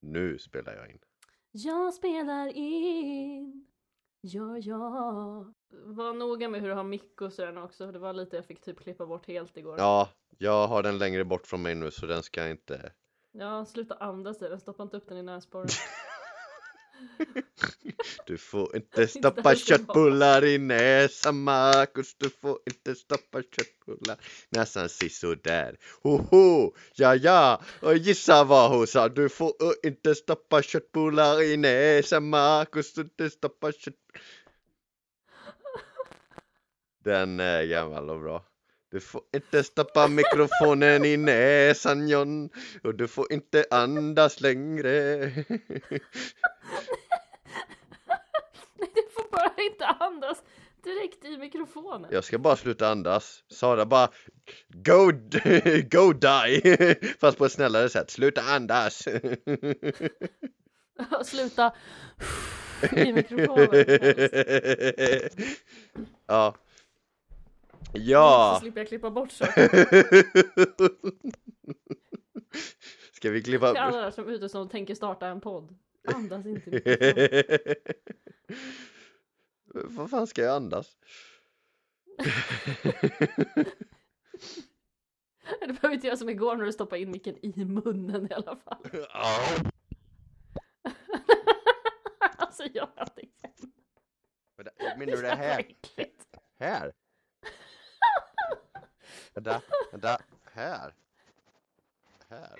Nu spelar jag in. Jag spelar in. Ja, ja. Var noga med hur du har mick och sådär också. Det var lite jag fick typ klippa bort helt igår. Ja, jag har den längre bort från mig nu så den ska inte Ja, sluta andas i den. Stoppa inte upp den i näsborren. Du får inte stoppa köttbullar i näsan Marcus. Du får inte stoppa köttbullar Näsan. Sisådär. Hoho, ja ja. Och gissa vad hon sa. Du får inte stoppa köttbullar i näsan Marcus. Du inte stoppa kött Den är gammal och bra. Du får inte stoppa mikrofonen i näsan John. Och du får inte andas längre. Nej, bara inte andas direkt i mikrofonen. Jag ska bara sluta andas. Sara bara Go, go die! Fast på ett snällare sätt. Sluta andas! sluta i mikrofonen. ja. Ja! Så slipper jag klippa bort så. Ska vi klippa? Till alla som ute som tänker starta en podd. Andas inte Vad fan ska jag andas? Du behöver inte göra som igår när du stoppade in micken i munnen i alla fall. alltså jag hade inte. Menar du det här? Här? Vänta, vänta, här. Här.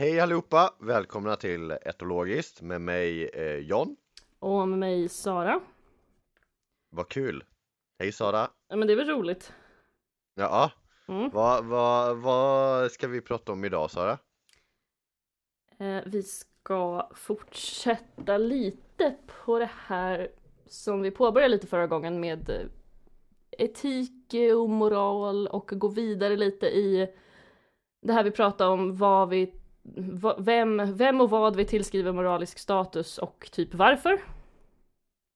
Hej allihopa! Välkomna till Etologiskt med mig eh, John. Och med mig Sara. Vad kul! Hej Sara! Ja men det är väl roligt? Ja, mm. vad, vad, vad ska vi prata om idag Sara? Eh, vi ska fortsätta lite på det här som vi påbörjade lite förra gången med eh, etik och moral och gå vidare lite i det här vi pratade om vad vi vem, vem och vad vi tillskriver moralisk status och typ varför.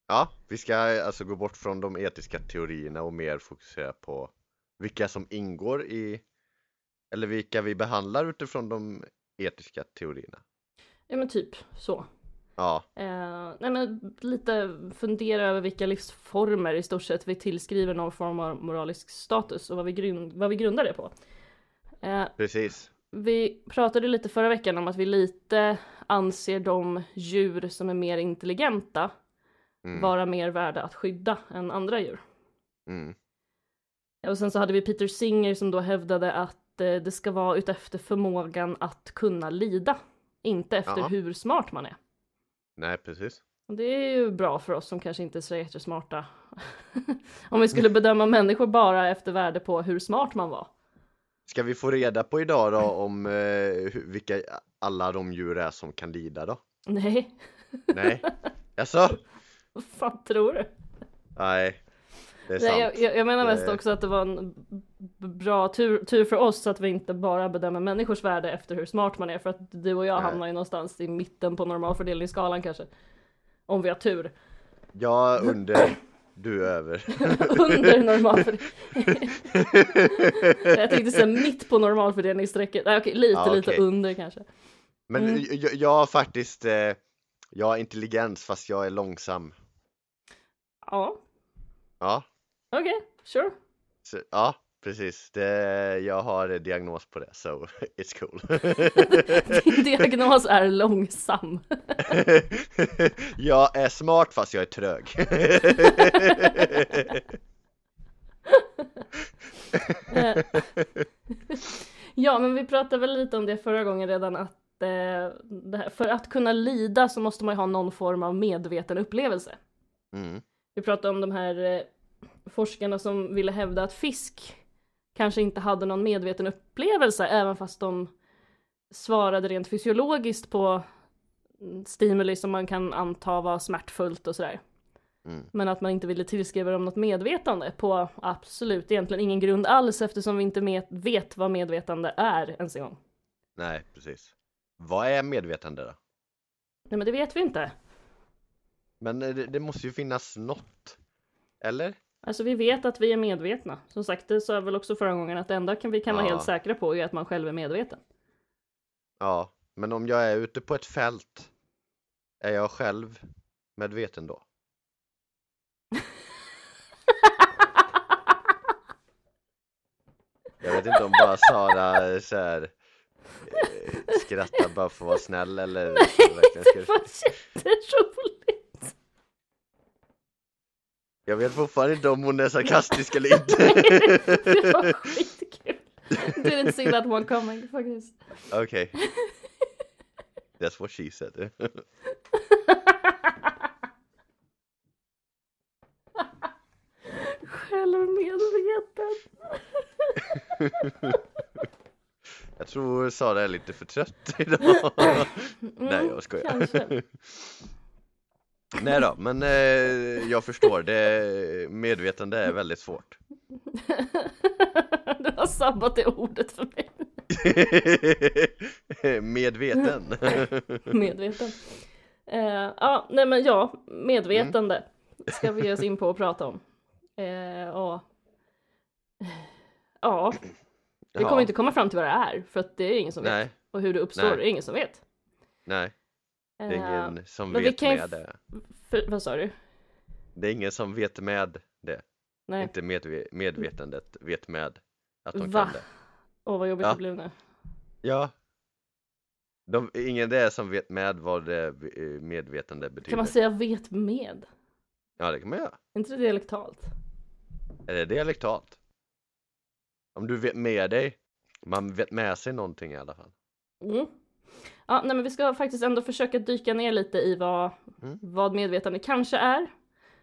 Ja, vi ska alltså gå bort från de etiska teorierna och mer fokusera på vilka som ingår i eller vilka vi behandlar utifrån de etiska teorierna. Ja men typ så. Ja. Eh, nej men lite fundera över vilka livsformer i stort sett vi tillskriver någon form av moralisk status och vad vi, grund, vad vi grundar det på. Eh, Precis. Vi pratade lite förra veckan om att vi lite anser de djur som är mer intelligenta mm. vara mer värda att skydda än andra djur. Mm. Och sen så hade vi Peter Singer som då hävdade att eh, det ska vara utefter förmågan att kunna lida, inte efter ja. hur smart man är. Nej, precis. Och det är ju bra för oss som kanske inte är så jättesmarta. Om vi skulle bedöma människor bara efter värde på hur smart man var. Ska vi få reda på idag då om eh, vilka alla de djur är som kan lida då? Nej. Nej. Jaså? Vad fan tror du? Nej. Det är sant. Nej, jag, jag menar mest också att det var en bra tur, tur för oss att vi inte bara bedömer människors värde efter hur smart man är för att du och jag Nej. hamnar ju någonstans i mitten på normalfördelningsskalan kanske. Om vi har tur. Ja, under du över. Under normalfördelning. jag tänkte säga mitt på normalfördelningsstrecket. Nej okej, lite ja, lite under kanske. Men mm. jag, jag har faktiskt, eh, jag har intelligens fast jag är långsam. Ja. Ja. Okej, okay, sure. Så, ja, precis. Det, jag har diagnos på det, so it's cool. Din diagnos är långsam. jag är smart fast jag är trög. ja, men vi pratade väl lite om det förra gången redan att eh, för att kunna lida så måste man ju ha någon form av medveten upplevelse. Mm. Vi pratade om de här eh, forskarna som ville hävda att fisk kanske inte hade någon medveten upplevelse även fast de svarade rent fysiologiskt på stimuli som man kan anta var smärtfullt och sådär. Mm. Men att man inte ville tillskriva dem något medvetande på absolut egentligen ingen grund alls eftersom vi inte vet vad medvetande är ens en gång. Nej, precis. Vad är medvetande då? Nej men det vet vi inte. Men eh, det, det måste ju finnas något. Eller? Alltså vi vet att vi är medvetna. Som sagt, det sa jag väl också förra gången att det enda kan vi kan vara Ja. helt säkra på är att man själv är medveten. Ja, men om jag är ute på ett fält, är jag själv medveten då? Jag vet inte om bara Sara så här, eh, skrattar bara för att vara snäll eller verkligen det var jätteroligt! Jag vet fortfarande inte om hon är sarkastisk eller inte. det var skitkul! Didn't see that one coming faktiskt. Okej. That's what she said. Självmedveten. Jag tror Sara är lite för trött idag. Nej, jag skojar. Mm, Kanske. Nej då, men eh, jag förstår. Det, medvetande är väldigt svårt. Du har sabbat det ordet för mig. Medveten. Medveten. Eh, ja, nej men ja, medvetande ska vi ge oss in på och prata om. Eh, och, ja, vi kommer Ja, inte komma fram till vad det är för att det är ingen som vet. Nej, Och hur det uppstår Nej. är ingen som vet. nej, det är Eh, ingen som men vi vet med det. för, vad sa du? Det är ingen som vet med det. Nej, Inte medve medvetandet vet med att de Va? kan det. åh vad jobbigt Ja. det blev nu. Ja. De, ingen det är som vet med vad det eh, medvetande betyder. Kan man säga vet med? Ja, det kan man göra. Är inte det dialektalt? Är det dialektalt? Om du vet med dig, man vet med sig någonting i alla fall. Mm. Ja, nej men vi ska faktiskt ändå försöka dyka ner lite i vad, Mm. vad medvetande kanske är.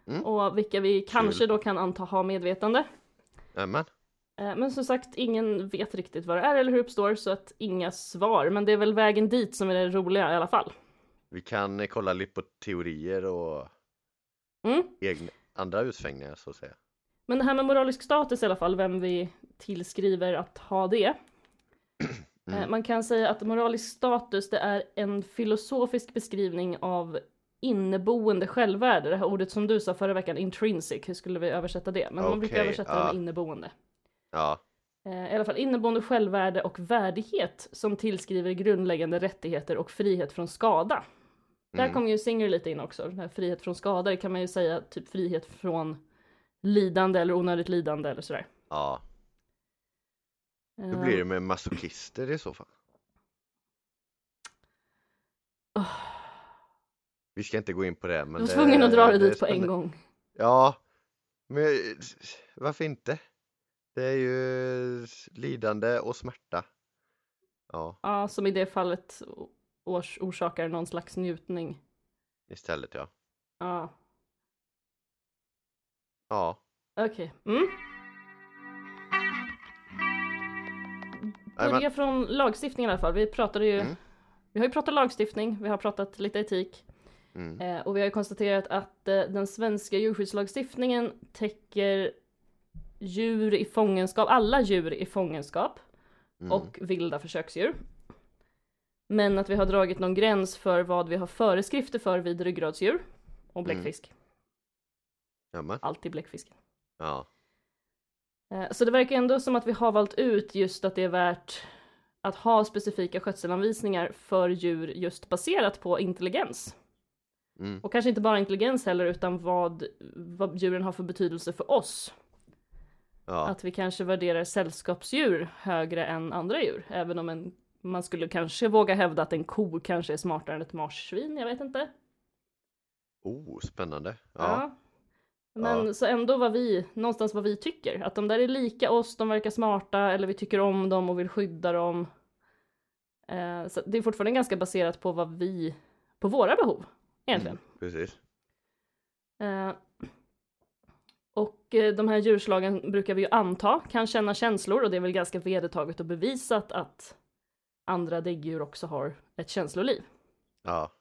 Mm. Och vilka vi kanske då kan anta ha medvetande. Nämen. Eh, Men som sagt, ingen vet riktigt vad det är eller hur det uppstår, så att inga svar. Men det är väl vägen dit som är det roliga i alla fall. Vi kan eh, kolla lite på teorier och Mm. egna, andra utsvängningar så att säga. Men det här med moralisk status i alla fall, vem vi tillskriver att ha det. Eh, Mm. Man kan säga att moralisk status, det är en filosofisk beskrivning av inneboende självvärde. Det här ordet som du sa förra veckan, intrinsic, hur skulle vi översätta det? Men man brukar översätta det ja. med inneboende. Ja, Eh, I alla fall inneboende självvärde och värdighet som tillskriver grundläggande rättigheter och frihet från skada. Där Mm. kommer ju Singer lite in också. Den här frihet från skada, det kan man ju säga typ frihet från lidande eller onödigt lidande eller sådär. ja. Hur blir det med masochister i så fall? åh, Vi ska inte gå in på det men Jag var det, tvungen att dra det är dit på en gång. Ja, men varför inte? Det är ju lidande och smärta. Ja, Ja, som i det fallet års orsakar någon slags njutning. istället ja. Ja, Ja, okej. Mm. Börja från lagstiftning i alla fall. Vi pratade ju, Mm. vi har ju pratat lagstiftning, vi har pratat lite etik. mm. Eh, och vi har ju konstaterat att eh, den svenska djurskyddslagstiftningen täcker djur i fångenskap, alla djur i fångenskap Mm. och vilda försöksdjur. Men att vi har dragit någon gräns för vad vi har föreskrifter för vid ryggradsdjur och bläckfisk. Jamen. Alltid bläckfisk. Ja, Så det verkar ändå som att vi har valt ut just att det är värt att ha specifika skötselanvisningar för djur just baserat på intelligens. mm. Och kanske inte bara intelligens heller utan vad, vad djuren har för betydelse för oss. ja, Att vi kanske värderar sällskapsdjur högre än andra djur. Även om en, man skulle kanske våga hävda att en ko kanske är smartare än ett marsvin, jag vet inte. oh, spännande. Ja, Men Ja. så ändå vad vi, någonstans vad vi tycker. Att de där är lika oss, de verkar smarta eller vi tycker om dem och vill skydda dem. Eh, så det är fortfarande ganska baserat på vad vi, på våra behov egentligen. precis. Eh, och eh, de här djurslagen brukar vi ju anta kan känna känslor och det är väl ganska vedertaget och bevisat att andra däggdjur också har ett känsloliv. Ja,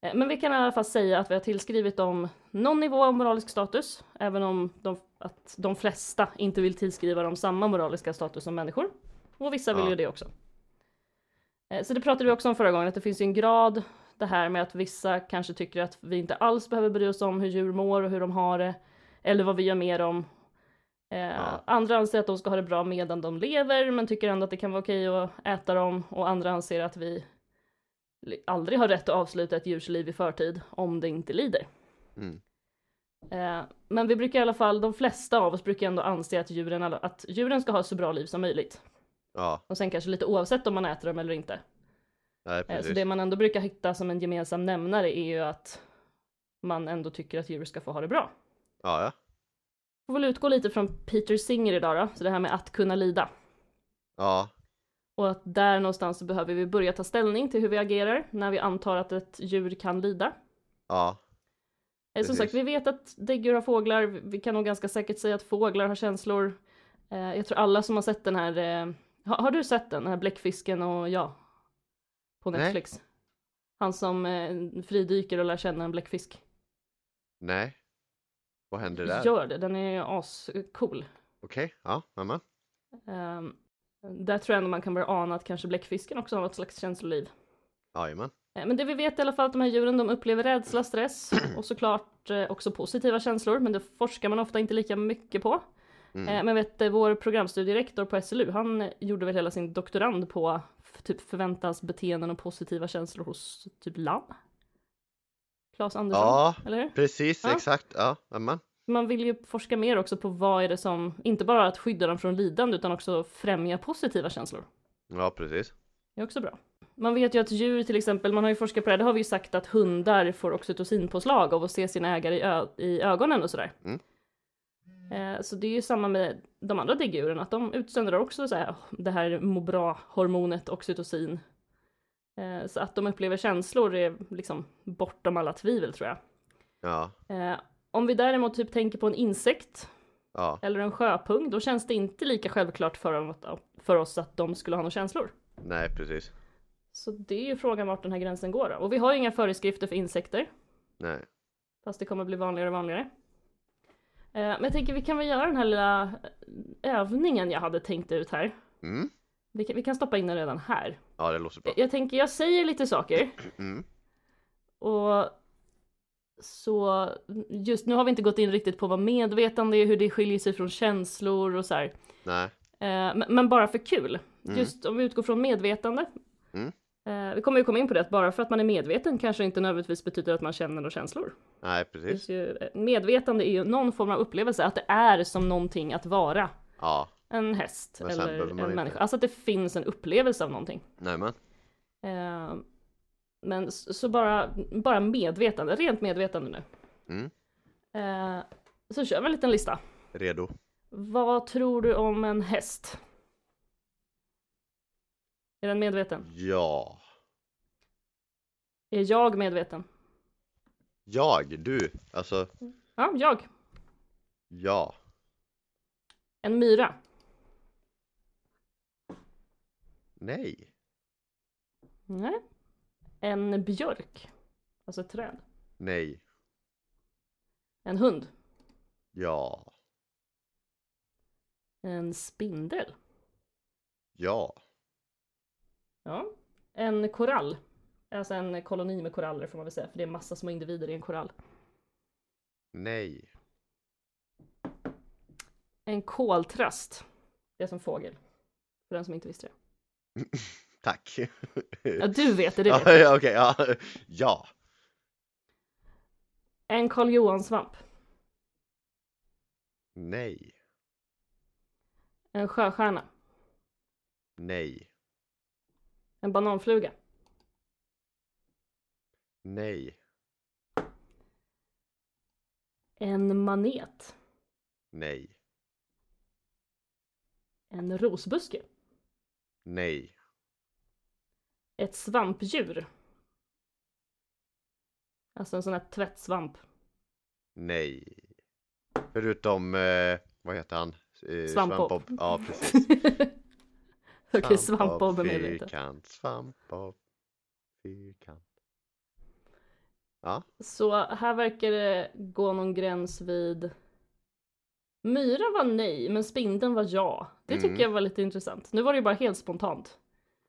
Men vi kan i alla fall säga att vi har tillskrivit dem någon nivå av moralisk status, även om de, att de flesta inte vill tillskriva dem samma moraliska status som människor. Och vissa vill Ja. ju det också. Eh, Så det pratade vi också om förra gången, att det finns ju en grad det här med att vissa kanske tycker att vi inte alls behöver bry oss om hur djur mår och hur de har det, eller vad vi gör med dem. Eh, Ja. Andra anser att de ska ha det bra medan de lever, men tycker ändå att det kan vara okej att äta dem, och andra anser att vi aldrig har rätt att avsluta ett djurs liv i förtid om det inte lider. Mm. Eh, men vi brukar i alla fall, de flesta av oss brukar ändå anse att djuren, att djuren ska ha så bra liv som möjligt. Ja, Och sen kanske lite oavsett om man äter dem eller inte. nej Eh, Så det man ändå brukar hitta som en gemensam nämnare är ju att man ändå tycker att djur ska få ha det bra. Ja, ja. Får väl utgå lite från Peter Singer idag då, så det här med att kunna lida. Ja, Och att där någonstans så behöver vi börja ta ställning till hur vi agerar när vi antar att ett djur kan lida. ja, Eh, Som Precis. sagt, vi vet att däggdjur har fåglar, vi kan nog ganska säkert säga att fåglar har känslor. Eh, Jag tror alla som har sett den här, eh, har, du sett den, den här bläckfisken och jag? På Nej. Netflix. Han som fridyker och lär känna en bläckfisk. nej. Vad händer där? Gör det, den är ascool. Okej, ja, mamma. Um, där tror jag ändå man kan börja ana att kanske bläckfisken också har något slags känsloliv. Jajamän. Eh, Men det vi vet i alla fall att de här djuren de upplever rädsla, stress och såklart eh, också positiva känslor men det forskar man ofta inte lika mycket på. Mm. Eh, Men vet eh, vår programstudierektor på SLU han gjorde väl hela sin doktorand på typ förväntas beteenden och positiva känslor hos typ lamm? Claes Andersson, Ja, eller hur? precis, Ja. exakt. Ja, mamma. Man vill ju forska mer också på vad är det som, inte bara att skydda dem från lidande utan också främja positiva känslor. Ja, precis. Det är också bra. Man vet ju att djur till exempel, man har ju forskat på det, det har vi ju sagt att hundar får oxytocinpåslag av att se sin ägare i, ö- i ögonen och sådär. Mm. Eh, så det är ju samma med de andra däggdjuren, att de utsöndrar också så här, det här må bra-hormonet oxytocin. Eh, så att de upplever känslor är liksom bortom alla tvivel tror jag. Ja, Eh, om vi däremot typ tänker på en insekt ja, eller en sjöpung, då känns det inte lika självklart för, för oss att de skulle ha några känslor. nej precis. Så det är ju frågan vart den här gränsen går då. Och vi har ju inga föreskrifter för insekter, Nej. fast det kommer bli vanligare och vanligare. Eh, Men jag tänker vi kan väl göra den här lilla övningen jag hade tänkt ut här. Mm. Vi kan, vi kan stoppa in den redan här. Ja, det låter bra. Jag tänker, jag säger lite saker Mm. och så just nu har vi inte gått in riktigt på vad medvetande är, hur det skiljer sig från känslor och så här. Nej. Eh, men- bara för kul. Mm. Just om vi utgår från medvetande. Mm. Eh, Vi kommer ju komma in på det att bara för att man är medveten kanske inte nödvändigtvis betyder att man känner några känslor. Nej, precis. ju, eh, medvetande är ju någon form av upplevelse, att det är som någonting att vara Ja, en häst eller en inte- människa. Alltså att det finns en upplevelse av någonting. nej men. Eh, Men så bara, bara medvetande, rent medvetande nu. Mm. Eh, Så kör vi en liten lista. Redo. Vad tror du om en häst? Är den medveten? Ja. Är jag medveten? Jag, du. Alltså, Ja, jag. ja. En myra. Nej. Nej. En björk. Alltså ett träd. Nej. En hund. Ja. En spindel. Ja. Ja. En korall. Alltså en koloni med koraller får man väl säga, för det är massa små individer i en korall. Nej. En koltrast. Det är som fågel. För den som inte visste det. Tack. Ja, du vet det, det vet ja, okej, ja. Ja. En Karl Johan-svamp. Nej. En sjöstjärna. Nej. En bananfluga. Nej. En manet. Nej. En rosbuske. Nej. Ett svampdjur. Alltså en sån här tvättsvamp. Nej. Förutom, eh, vad heter han? Eh, Svampbob. Svampbob. Ja, precis. Okej, svampbob är medveten. Fyrkant, svampbob, fyrkant. Ja, Så här verkar det gå någon gräns vid Myra var nej, men spindeln var ja. Det tycker Mm. jag var lite intressant. Nu var det ju bara helt spontant.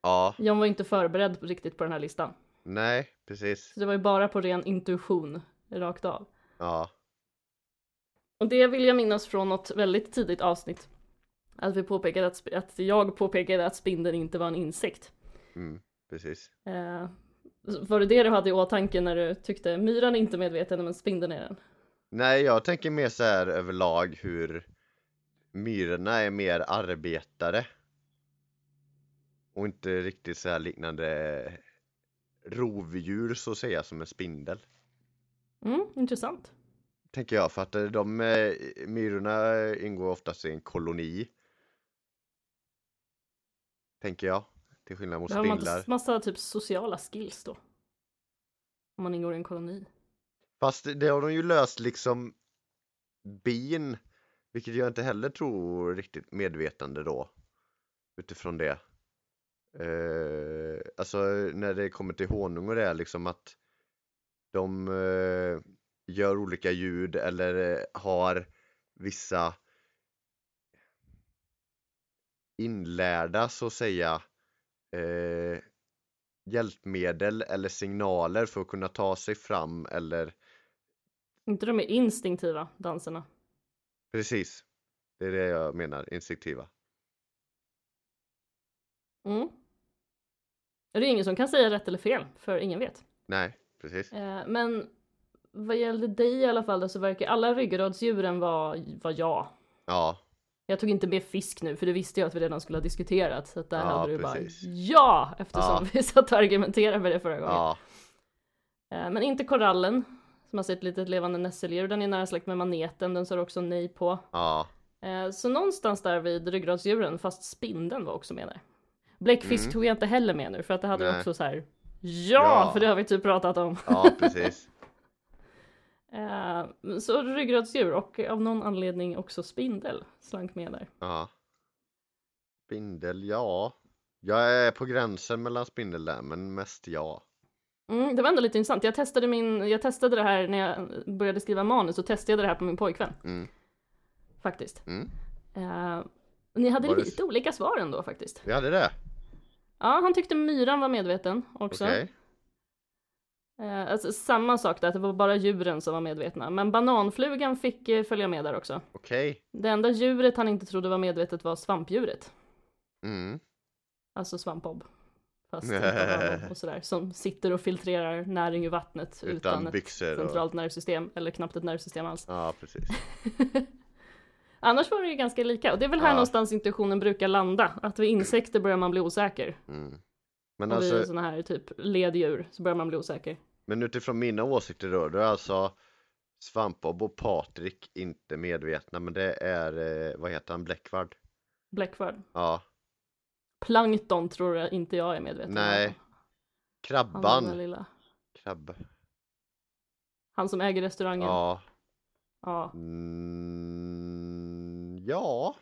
Ja, John var inte förberedd riktigt på den här listan. nej, precis. Så det var ju bara på ren intuition rakt av. Ja, Och det vill jag minnas från något väldigt tidigt avsnitt. Att vi påpekade att, att jag påpekade att spindeln inte var en insekt. mm, precis. Eh, var det det du hade i åtanke när du tyckte myran är inte medveten men spindeln är den? Nej, jag tänker mer så här överlag hur myrorna är mer arbetare. Och inte riktigt så här liknande rovdjur så att säga som en spindel. Mm, intressant. Tänker jag för att eh, de eh, myrorna ingår oftast i en koloni. Tänker jag. Till skillnad mot Då har man spindlar. massa typ sociala skills då. Om man ingår i en koloni. Fast det har de ju löst liksom bin, vilket jag inte heller tror riktigt medvetande då. Utifrån det. Eh, alltså när det kommer till honung och det är liksom att de eh, gör olika ljud eller eh, har vissa inlärda så att säga eh, hjälpmedel eller signaler för att kunna ta sig fram eller inte de är instinktiva danserna. Precis. Det är det jag menar, instinktiva. Mm. Det är ingen som kan säga rätt eller fel, för ingen vet. Nej, precis. Eh, men vad gällde dig i alla fall då, så verkar alla ryggradsdjuren vara var ja. Ja, Jag tog inte med fisk nu, för det visste jag att vi redan skulle ha diskuterat. Så där Ja, hade du precis. bara ja! Eftersom Ja. vi satt och argumenterade med det förra gången. ja, Eh, men inte korallen, som har sett ett litet levande nässeldjur. Den är nära släkt med maneten, den står också nej på. ja, Eh, så någonstans där vid ryggradsdjuren, fast spindeln var också med där. Bläckfisk Mm. tog jag inte heller med nu, för att det hade Nej. också så här. Ja, Ja. för det har vi typ pratat om. ja, precis. Eh, så ryggradsdjur och av någon anledning också spindel slank med där. Ja. Spindel, ja. Jag är på gränsen mellan spindel där, men mest ja. Mm, det var ändå lite intressant. Jag testade, min, jag testade det här när jag började skriva manus och testade jag det här på min pojkvän. Mm. Faktiskt. Mm. Eh, ni hade Var det- lite olika svar ändå faktiskt. Vi hade det? Ja, han tyckte myran var medveten också. Okej. Eh, alltså, samma sak där, att det var bara djuren som var medvetna. Men bananflugan fick eh, följa med där också. Okej. Det enda djuret han inte trodde var medvetet var svampdjuret. Mm. Alltså svampbob. Fast och sådär. Som sitter och filtrerar näring ur vattnet utan, Utan ett byxor och... centralt nervsystem. Eller knappt ett nervsystem alls. Ja, precis. Annars var det ju ganska lika. Och det är väl här Ja. någonstans intuitionen brukar landa. Att vid insekter börjar man bli osäker. Mm. Men och alltså, vid sådana här typ leddjur så börjar man bli osäker. men utifrån mina åsikter då, då är alltså Svampbob och Patrik inte medvetna, men det är, eh, vad heter han, Bläckvard? Blackford. Ja, Plankton tror jag inte jag är medveten Nej. om. Han där Krabban. lilla. Krabb. Han som äger restaurangen. Ja. ja. Mm, ja.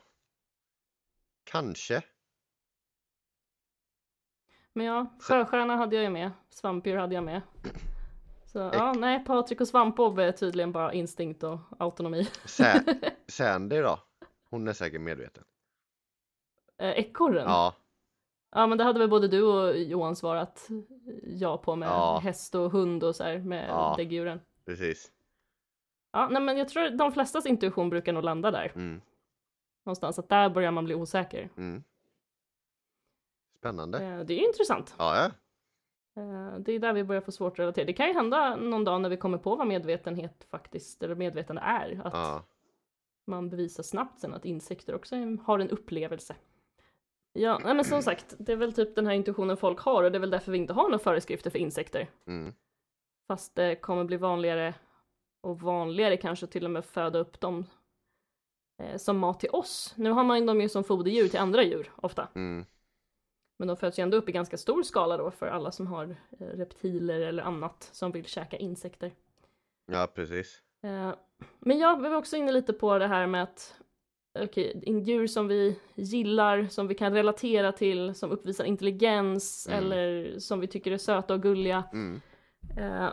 Kanske. Men ja, sjöstjärna hade jag ju med. Svampdjur hade jag med. Så ja, nej, Patrik och Svampbob är tydligen bara instinkt och autonomi. Sa- Sandy då? Hon är säkert medveten. Eh, Ekorren? Ja, Ja, men det hade väl både du och Johan svarat ja på med Ja. häst och hund och så här med Ja. däggdjuren. precis. Ja, nej, men jag tror de flestas intuition brukar nog landa där. Mm, Någonstans, att där börjar man bli osäker. mm. Spännande. Eh, Det är intressant. Ja, ja. Eh, Det är där vi börjar få svårt att relatera. Det kan ju hända någon dag när vi kommer på vad medvetenhet faktiskt, eller medvetande är. Att ja. man bevisar snabbt sen att insekter också har en upplevelse. Ja, men som sagt, det är väl typ den här intuitionen folk har och det är väl därför vi inte har några föreskrifter för insekter. Mm, Fast det kommer bli vanligare och vanligare kanske till och med föda upp dem som mat till oss. Nu har man dem ju som foderdjur till andra djur ofta. mm. Men de föds ju ändå upp i ganska stor skala då för alla som har eh, reptiler eller annat som vill käka insekter. Ja, precis. Eh, Men ja, vi var också inne lite på det här med att okej, in- djur som vi gillar, som vi kan relatera till, som uppvisar intelligens Mm. eller som vi tycker är söta och gulliga. Mm, Eh,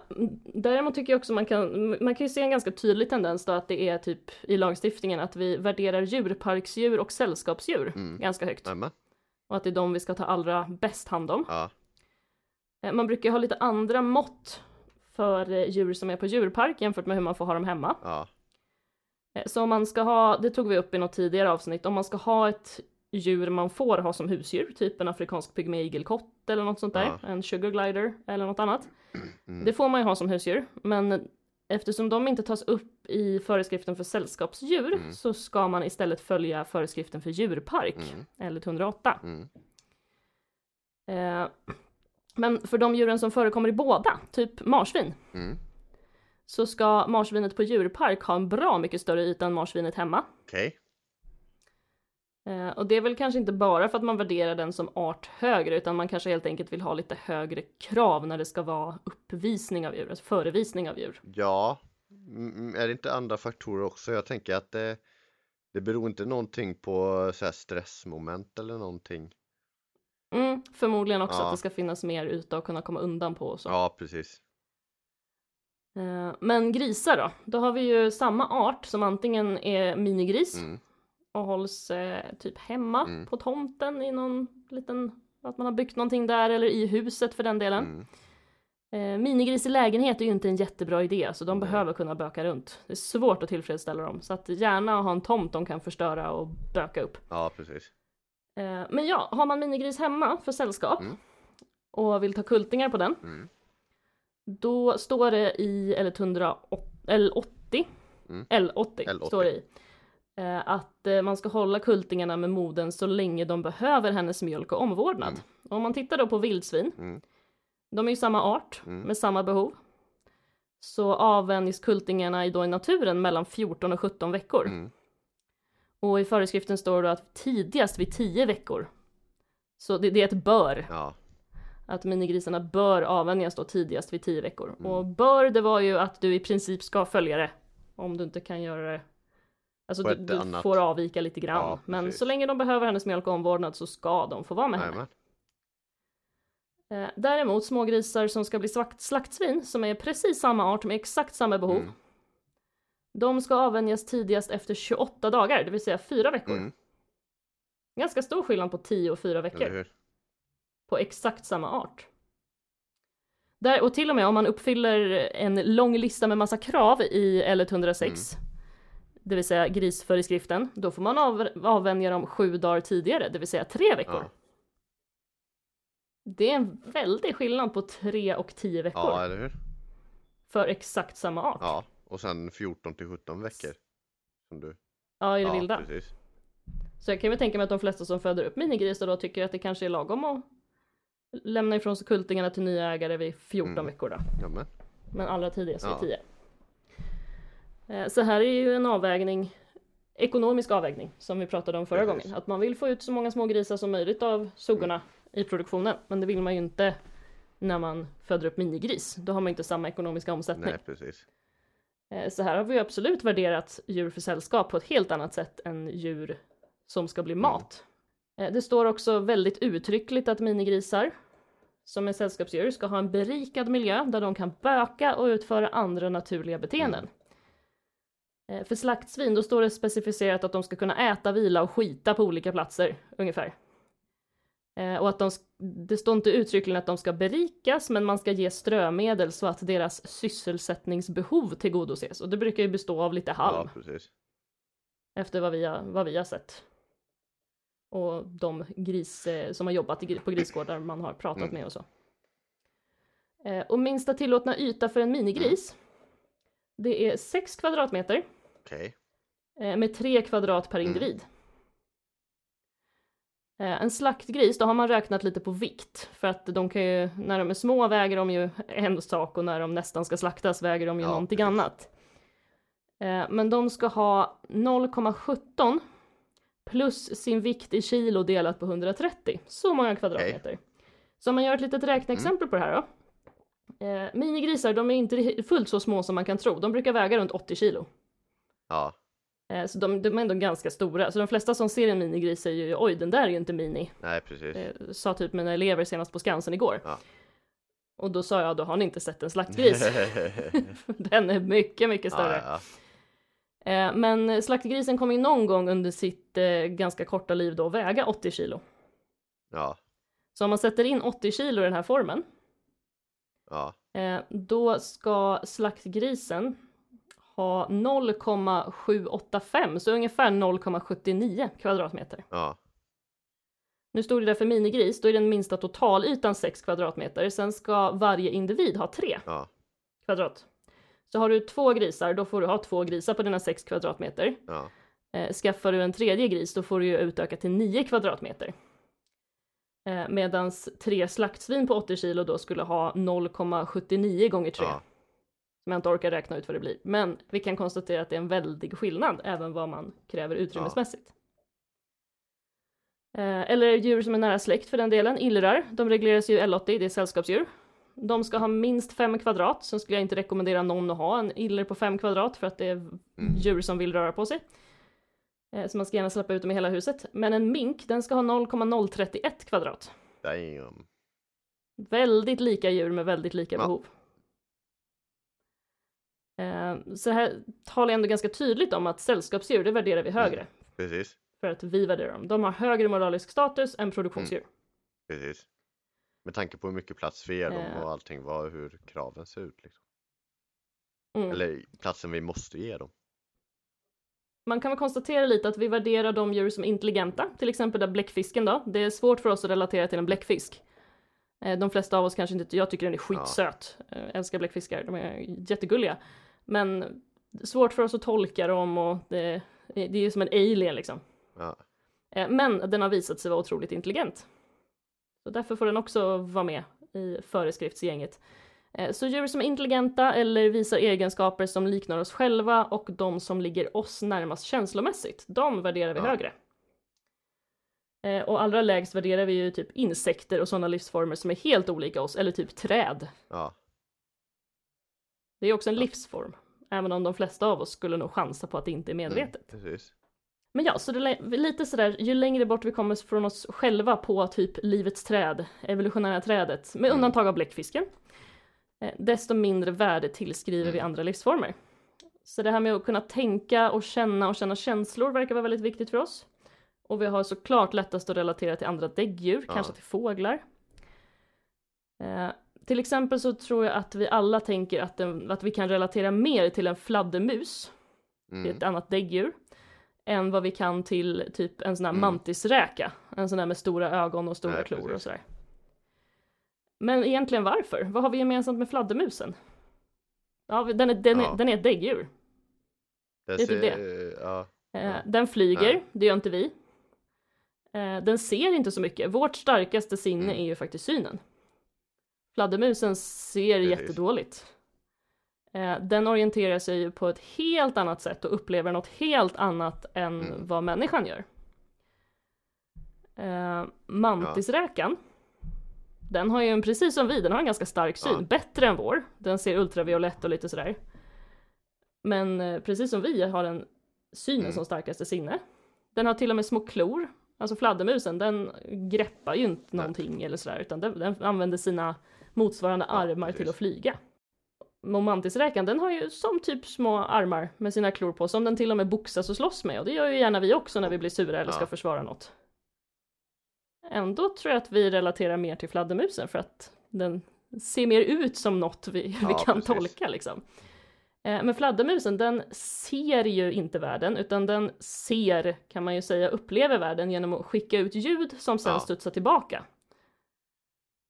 däremot tycker jag också man kan, man kan ju se en ganska tydlig tendens då att det är typ i lagstiftningen att vi värderar djurparksdjur och sällskapsdjur Mm. ganska högt. Nämen. och att det är de vi ska ta allra bäst hand om. Ja. Eh, Man brukar ha lite andra mått för eh, djur som är på djurpark jämfört med hur man får ha dem hemma. Ja. Så om man ska ha, det tog vi upp i något tidigare avsnitt, om man ska ha ett djur man får ha som husdjur, typ en afrikansk pygmeigelkott eller något sånt där, Ja. en sugar glider eller något annat. Mm. Det får man ju ha som husdjur, men eftersom de inte tas upp i föreskriften för sällskapsdjur Mm. så ska man istället följa föreskriften för djurpark, Mm. eller 108. Mm. Eh, men för de djuren som förekommer i båda, typ marsvin, Mm. så ska marsvinet på djurpark ha en bra mycket större yta än marsvinet hemma. Okej. Eh, och det är väl kanske inte bara för att man värderar den som art högre, utan man kanske helt enkelt vill ha lite högre krav när det ska vara uppvisning av djur, alltså förevisning av djur. Ja. Är det inte andra faktorer också? Jag tänker att det, det beror inte någonting på så här stressmoment eller någonting. Mm, förmodligen också Ja. att det ska finnas mer yta att kunna komma undan på och så. Ja, precis. Eh, men grisar då? Då har vi ju samma art som antingen är minigris Mm. Och hålls eh, typ hemma Mm. på tomten i någon liten, att man har byggt någonting där eller i huset för den delen. Mm. Eh, minigris i lägenhet är ju inte en jättebra idé, så de Nej. behöver kunna böka runt. Det är svårt att tillfredsställa dem, så att gärna ha en tomt de kan förstöra och böka upp. Ja, precis. Eh, men ja, har man minigris hemma för sällskap Mm. och vill ta kultingar på den, Mm. då står det i L180, L80, Mm. L80, L80. står det i, att eh, man ska hålla kultingarna med modern så länge de behöver hennes mjölk och omvårdnad. Mm. Om man tittar då på vildsvin, Mm. de är ju samma art Mm. med samma behov. Så avvänjs kultingarna i, då i naturen mellan 14 och 17 veckor. Mm. Och i föreskriften står det att tidigast vid 10 veckor. Så det, det är ett bör, Ja. att minigrisarna bör avvänjas då tidigast vid 10 veckor. Mm. Och bör, det var ju att du i princip ska följa det. Om du inte kan göra det. Alltså du, du annat- får avvika lite grann. Ja, Men så länge de behöver hennes mjölk och omvårdnad så ska de få vara med henne. Eh, däremot smågrisar som ska bli slakt, slaktsvin, som är precis samma art med exakt samma behov. Mm. De ska avvänjas tidigast efter 28 dagar, det vill säga 4 veckor. Mm. Ganska stor skillnad på 10 och 4 Eller veckor på exakt samma art. Där, och till och med om man uppfyller en lång lista med massa krav i L106, det vill säga grisföreskriften, då får man av, avvänja dem sju dagar tidigare, det vill säga tre veckor. Ja. Det är en väldig skillnad på 3 och 10 veckor ja, eller hur? för exakt samma art. Ja, och sen 14 till 17 veckor. Som du. Ja, i det ja, vilda. precis. Så jag kan väl tänka mig att de flesta som föder upp minigrisar då tycker att det kanske är lagom att lämna ifrån sig kultingarna till nya ägare vid 14 Mm. veckor då. Jamen. Men allra tidigast vid Ja. 10. Eh, Så här är ju en avvägning, ekonomisk avvägning, som vi pratade om förra Precis. gången. Att man vill få ut så många små grisar som möjligt av suggorna i produktionen. Men det vill man ju inte när man föder upp minigris. Då har man inte samma ekonomiska omsättning. Nej, precis. Eh, Så här har vi absolut värderat djur för sällskap på ett helt annat sätt än djur som ska bli mat. Eh, Det står också väldigt uttryckligt att minigrisar som är sällskapsdjur ska ha en berikad miljö där de kan böka och utföra andra naturliga beteenden. Eh, För slaktsvin då står det specificerat att de ska kunna äta, vila och skita på olika platser ungefär. Eh, Och att de, det står inte uttryckligen att de ska berikas, men man ska ge strömedel så att deras sysselsättningsbehov tillgodoses. Och det brukar ju bestå av lite halm, Ja, efter vad vi, har, vad vi har sett. Och de gris, eh, som har jobbat på grisgårdar man har pratat Mm. med och så. Eh, Och minsta tillåtna yta för en minigris, det är 6 kvadratmeter Okej. eh, med 3 kvadrat per Mm. individ. Eh, En slaktgris, då har man räknat lite på vikt. För att de kan ju, när de är små väger de ju en sak och när de nästan ska slaktas väger de ju Ja, någonting precis. annat. Eh, Men de ska ha 0,17 plus sin vikt i kilo delat på 130. Så många kvadratmeter. Så om man gör ett litet räkneexempel på det här då. Eh, minigrisar, de är inte fullt så små som man kan tro. De brukar väga runt 80 kilo. Ja. Eh, Så de, de är ändå ganska stora. Så de flesta som ser en minigris säger ju oj den där är ju inte mini. Nej, precis. Eh, sa typ mina elever senast på Skansen igår. Ja. Och då sa jag då har ni inte sett en slaktgris? den är mycket, mycket ja, större. ja, Eh, Men slaktgrisen kommer ju någon gång under sitt eh, ganska korta liv då väga 80 kilo. Ja. Så om man sätter in 80 kilo i den här formen, Ja. eh, då ska slaktgrisen ha 0,785, så ungefär 0,79 kvadratmeter. Ja. Nu stod det där för minigris, då är den minsta totalytan 6 kvadratmeter. Sen ska varje individ ha 3 Ja. kvadrat. Så har du två grisar, då får du ha två grisar på dina 6 kvadratmeter. Ja. Eh, skaffar du en tredje gris, då får du ju utöka till 9 kvadratmeter. Eh, Medan tre slaktsvin på 80 kilo då skulle ha 0,79 gånger 3. Ja. Som jag inte orkar räkna ut vad det blir. Men vi kan konstatera att det är en väldig skillnad, även vad man kräver utrymmesmässigt. Eh, Eller djur som är nära släkt för den delen, illrar. De regleras ju L80, det är sällskapsdjur. De ska ha minst 5 kvadrat, sen skulle jag inte rekommendera någon att ha en iller på 5 kvadrat för att det är Mm. djur som vill röra på sig. Eh, Så man ska gärna släppa ut dem i hela huset. Men en mink, den ska ha 0,031 kvadrat. Damn. Väldigt lika djur med väldigt lika Ja. behov. Eh, Så här talar jag ändå ganska tydligt om att sällskapsdjur, det värderar vi högre. Precis. För att vi värderar dem. De har högre moralisk status än produktionsdjur. Precis. Med tanke på hur mycket plats vi ger dem Eh. och allting, vad, hur kraven ser ut. Liksom. Mm. Eller platsen vi måste ge dem. Man kan väl konstatera lite att vi värderar de djur som är intelligenta, till exempel där bläckfisken då. Det är svårt för oss att relatera till en bläckfisk. Eh, De flesta av oss kanske inte, jag tycker den är skitsöt, Eh, älskar bläckfiskar, de är jättegulliga. Men svårt för oss att tolka dem och det, det är som en alien liksom. Ja. Eh, Men den har visat sig vara otroligt intelligent. Så därför får den också vara med i föreskriftsgänget. Eh, Så djur som är intelligenta eller visar egenskaper som liknar oss själva och de som ligger oss närmast känslomässigt, de värderar vi Ja. högre. Eh, Och allra lägst värderar vi ju typ insekter och sådana livsformer som är helt olika oss, eller typ träd. Ja. Det är också en Ja. livsform, även om de flesta av oss skulle nog chansa på att det inte är medvetet. Mm. Men ja, så det är lite sådär, ju längre bort vi kommer från oss själva på typ livets träd, evolutionära trädet, med Mm. undantag av bläckfisken, desto mindre värde tillskriver vi Mm. andra livsformer. Så det här med att kunna tänka och känna och känna känslor verkar vara väldigt viktigt för oss. Och vi har såklart lättast att relatera till andra däggdjur, Ja. kanske till fåglar. Eh, till exempel så tror jag att vi alla tänker att, en, att vi kan relatera mer till en fladdermus Mm. ett annat däggdjur, än vad vi kan till typ en sån här Mm. mantisräka, en sån där med stora ögon och stora Nej, klor och precis. sådär. Men egentligen varför? Vad har vi gemensamt med fladdermusen? Ja, den är, den är, Ja. den är ett däggdjur. Det det är typ ser, ja. Eh, Ja. Den flyger, Nej. det gör inte vi. Eh, den ser inte så mycket. Vårt starkaste sinne Mm. är ju faktiskt synen. Fladdermusen ser Precis. jättedåligt. Eh, den orienterar sig ju på ett helt annat sätt och upplever något helt annat än Mm. vad människan gör. Mantisräkan, den har ju en, precis som vi, den har en ganska stark syn. Ja. Bättre än vår. Den ser ultraviolett och lite sådär. Men eh, precis som vi har den synen Mm. som starkaste sinne. Den har till och med små klor. Alltså fladdermusen, den greppar ju inte Nej. någonting eller sådär, utan den, den använder sina motsvarande Ja, armar till precis. att flyga. Och mantisräkan, den har ju som typ små armar med sina klor på, som den till och med boxas och slåss med, och det gör ju gärna vi också när vi blir sura eller ska Ja. försvara något. Ändå tror jag att vi relaterar mer till fladdermusen för att den ser mer ut som något vi, vi Ja, kan precis. tolka liksom. Eh, Men fladdermusen, den ser ju inte världen, utan den ser, kan man ju säga, upplever världen genom att skicka ut ljud som sen Ja. studsar tillbaka.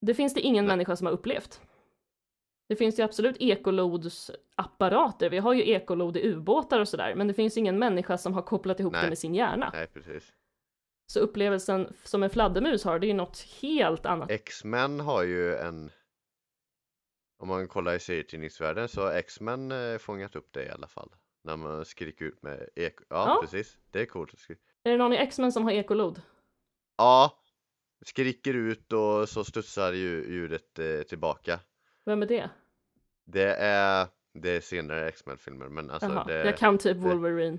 Det finns det ingen Nej. människa som har upplevt. Det finns ju absolut ekolodsapparater, vi har ju ekolod i ubåtar och sådär, men det finns ingen människa som har kopplat ihop det Nej. med sin hjärna. Nej, precis. Så upplevelsen som en fladdermus har, det är ju något helt annat. X-Men har ju en Om man kollar i serietidningsvärlden så har X-Men eh, fångat upp det i alla fall När man skriker ut med eko Ja, Ja. precis, det är coolt Är det någon i X-Men som har ekolod? Ja Skriker ut och så studsar ju ljudet eh, tillbaka Vem är det? Det är Det är senare X-Men-filmer men alltså Jaha, det jag kan typ Wolverine.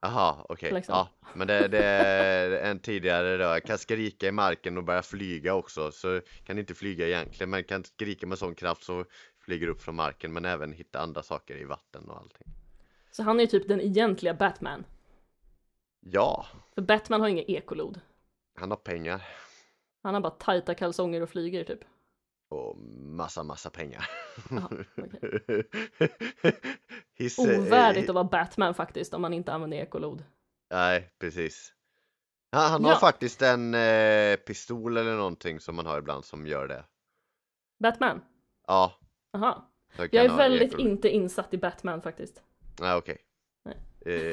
Aha, okej, Liksom. ja Men det, det är en tidigare då, jag kan skrika i marken och börja flyga också så kan inte flyga egentligen men kan skrika med sån kraft så flyger upp från marken men även hitta andra saker i vatten och allting Så han är ju typ den egentliga Batman. Ja, För Batman har inga ekolod. han har pengar Han har bara tajta kalsonger och flyger typ. Och massa, massa pengar. Jaha, His, eh, Ovärdigt att vara Batman faktiskt om man inte använder ekolod. Nej, precis. Han, han har Ja. faktiskt en eh, pistol eller någonting som man har ibland som gör det. Batman? Ja. Aha. Jag är väldigt ekol- inte insatt i Batman faktiskt. Nej, okej. Nej.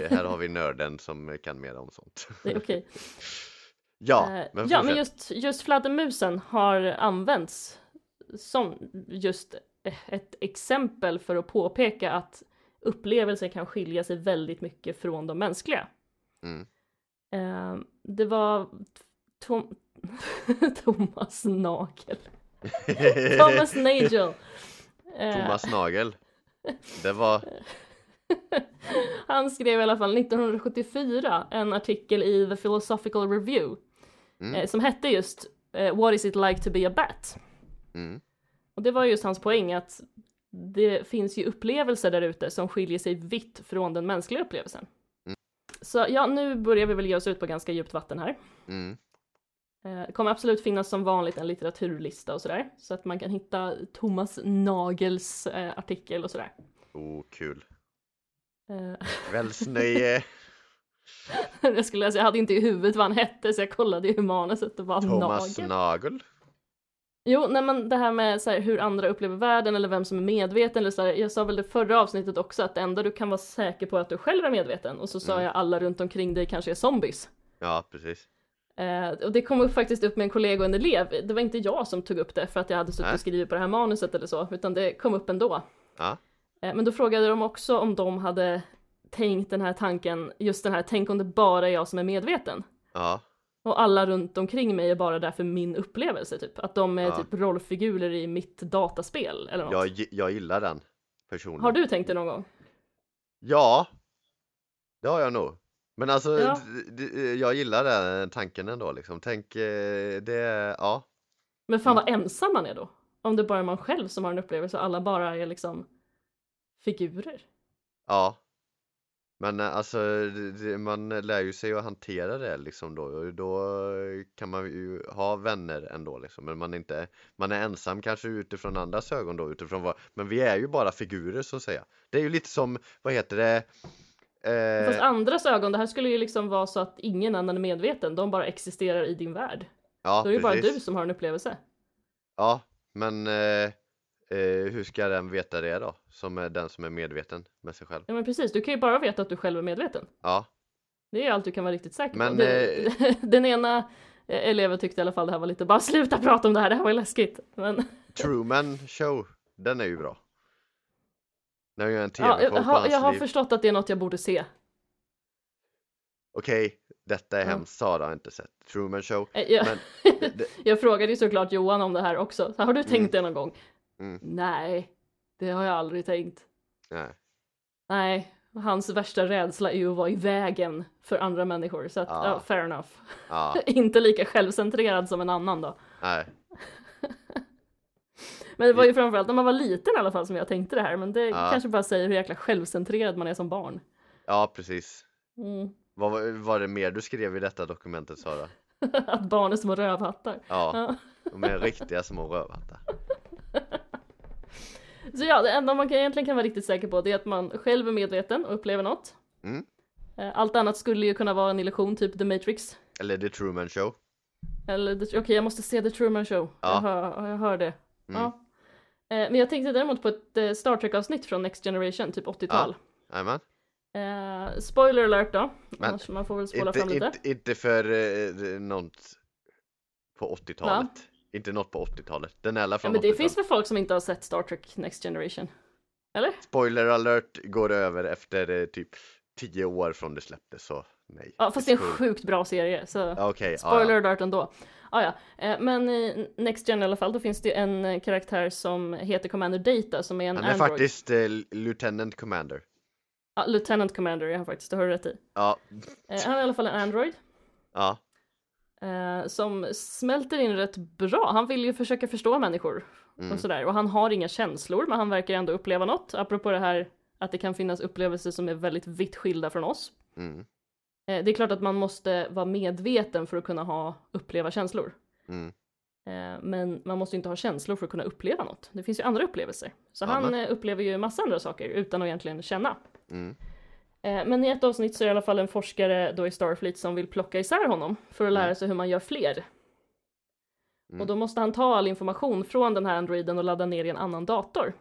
Eh, här har vi nörden som kan mer om sånt. Det är okej. ja, Eh, men ja, men just, just fladdermusen har använts som just ett exempel för att påpeka att upplevelser kan skilja sig väldigt mycket från de mänskliga. Mm. Eh, det var Tom... Thomas Nagel. Thomas Nagel. Eh, Thomas Nagel. Det var, Han skrev i alla fall 1974 en artikel i The Philosophical Review Mm. eh, som hette just eh, What is it like to be a bat? Mm, Och det var just hans poäng att det finns ju upplevelser där ute som skiljer sig vitt från den mänskliga upplevelsen. Mm. Så ja, nu börjar vi väl ge oss ut på ganska djupt vatten här. mm, Eh, Det kommer absolut finnas som vanligt en litteraturlista och sådär, så att man kan hitta Thomas Nagels eh, artikel och sådär. oh kul. Eh, Kvällsnöje, jag skulle säga, jag hade inte i huvudet vad han hette så jag kollade i manuset och bara Thomas Nagel. Nagel. Jo, nej men det här med så här, hur andra upplever världen eller vem som är medveten eller så här, jag sa väl det förra avsnittet också att det enda du kan vara säker på är att du själv är medveten och så sa Mm. jag alla runt omkring dig kanske är zombies. Ja, precis. Eh, och det kom upp faktiskt upp med en kollega och en elev. Det var inte jag som tog upp det för att jag hade suttit och skrivit på det här manuset eller så, utan det kom upp ändå. Ja, Eh, men då frågade de också om de hade tänkt den här tanken, just den här, tänk om det bara är jag som är medveten. ja, Och alla runt omkring mig är bara där för min upplevelse typ. Att de är Ja. typ rollfigurer i mitt dataspel eller något. jag, jag gillar den personen. Har du tänkt det någon gång? Ja, det har jag nog. Men alltså, Ja. jag gillar den tanken ändå liksom. Tänk, eh, det, ja. Men fan Mm. vad ensam man är då. Om det bara är man själv som har en upplevelse och alla bara är liksom figurer. Ja. Men eh, alltså, det- man lär ju sig att hantera det liksom då. och Då kan man ju ha vänner ändå liksom. Men man är inte, man är ensam kanske utifrån andras ögon då. Utifrån vad, men vi är ju bara figurer så att säga. Det är ju lite som, vad heter det? Fast Eh, andras ögon, det här skulle ju liksom vara så att ingen annan är medveten, de bara existerar i din värld. ja, Då är det bara precis. du som har en upplevelse. Ja, men eh, hur ska den veta det då? Som är den som är medveten med sig själv. Ja men precis, du kan ju bara veta att du själv är medveten. Ja, Det är allt du kan vara riktigt säker Men, på. Det, den ena eh, eleven tyckte i alla fall det här var lite, bara sluta prata om det här, det här var ju läskigt. Men Truman Show, den är ju bra. När jag gör en ja, tv-show jag, på har, hans jag har liv. förstått att det är något jag borde se. Okej, detta är Ja. hemskt, Sara har inte sett. Truman Show. Eh, Jag, Men jag frågade ju såklart Johan om det här också. Så har du tänkt Mm. det någon gång? Mm. Nej, det har jag aldrig tänkt. Nej. Nej, hans värsta rädsla är ju att vara i vägen för andra människor. Så att, Ja. ja, fair enough. Ja, Inte lika självcentrerad som en annan då. nej. Men det var ju framförallt när man var liten i alla fall som jag tänkte det här. Men det kanske bara säger hur jäkla självcentrerad man är som barn. Ja, precis. Mm. Vad var, det mer du skrev i detta dokumentet, Sara? att barn är små rövhattar. Ja. de är riktiga små rövhattar. Så ja, det enda man kan, egentligen kan vara riktigt säker på det är att man själv är medveten och upplever något. Mm. Eh, Allt annat skulle ju kunna vara en illusion, typ The Matrix. Eller The Truman Show. Eller, okej jag måste se The Truman Show. Ja. Jag, hör, jag hör det. Mm. Ja. Eh, Men jag tänkte däremot på ett eh, Star Trek-avsnitt från Next Generation, typ 80-tal. Jajamän. Eh, spoiler alert då, Men annars man får väl spola fram lite. inte, inte för eh, något på 80-talet. Inte något på 80-talet. Den är alla Ja, fall men det 80-tal. finns väl folk som inte har sett Star Trek Next Generation? Eller? Spoiler alert går över efter eh, typ 10 år från det släpptes så nej. Ja, fast det är en sjukt bra serie, så Ja, ja, spoiler ja. alert ändå. Ah, ja. Eh, Men i Next Gen i alla fall, då finns det en eh, karaktär som heter Commander Data som är en Han är Android. faktiskt eh, Lieutenant Commander. Ja, Lieutenant Commander är han faktiskt, det har du rätt i. Ja, Eh, Han är i alla fall en Android. ja, eh, som smälter in rätt bra. Han vill ju försöka förstå människor Mm. och sådär. Och han har inga känslor, men han verkar ändå uppleva något. Apropå det här att det kan finnas upplevelser som är väldigt vitt skilda från oss. mm, Eh, det är klart att man måste vara medveten för att kunna ha, uppleva känslor. mm, Eh, men man måste inte ha känslor för att kunna uppleva något. Det finns ju andra upplevelser. Så han Amen. eh, upplever ju massa andra saker utan att egentligen känna. Mm. Eh, Men i ett avsnitt så är det i alla fall en forskare då i Starfleet som vill plocka isär honom för att lära Mm. sig hur man gör fler. Mm. Och då måste han ta all information från den här androiden och ladda ner i en annan dator.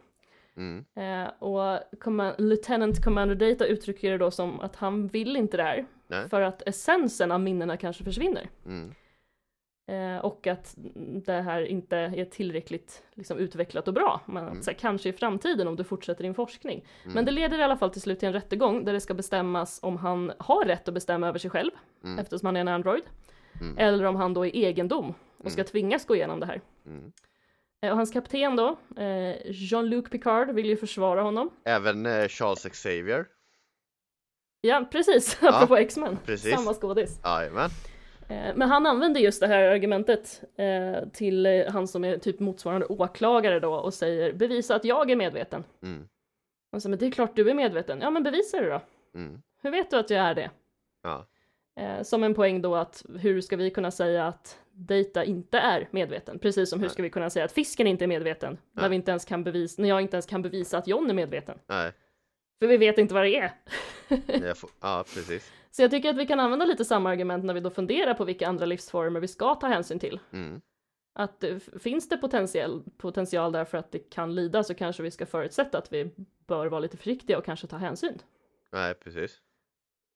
Mm. Eh, och Command- Lieutenant Commander Data uttrycker det då som att han vill inte det här. Nej. För att essensen av minnena kanske försvinner. Mm. Eh, och att det här inte är tillräckligt liksom, utvecklat och bra. Men Mm. här, kanske i framtiden om du fortsätter din forskning. Mm. Men det leder i alla fall till slut till en rättegång där det ska bestämmas om han har rätt att bestämma över sig själv. Mm. Eftersom han är en android. Mm. Eller om han då är egendom och ska Mm. tvingas gå igenom det här. Mm. Eh, och hans kapten då, eh, Jean-Luc Picard, vill ju försvara honom. Även eh, Charles Xavier. Ja, precis, apropå X-Men. Samma skådis. Jajamän. Eh, Men han använder just det här argumentet eh, till eh, han som är typ motsvarande åklagare då och säger bevisa att jag är medveten. Mm. Och så, men det är klart du är medveten. Ja, men bevisa det då. Mm. Hur vet du att jag är det? Ja. Som en poäng då att hur ska vi kunna säga att Data inte är medveten? Precis som hur Nej. ska vi kunna säga att fisken inte är medveten? När, vi inte ens kan bevisa, när jag inte ens kan bevisa att John är medveten. Nej. För vi vet inte vad det är. Ja, precis. Så jag tycker att vi kan använda lite samma argument när vi då funderar på vilka andra livsformer vi ska ta hänsyn till. Mm. Att eh, finns det potential, potential där för att det kan lida så kanske vi ska förutsätta att vi bör vara lite försiktiga och kanske ta hänsyn. Nej, precis.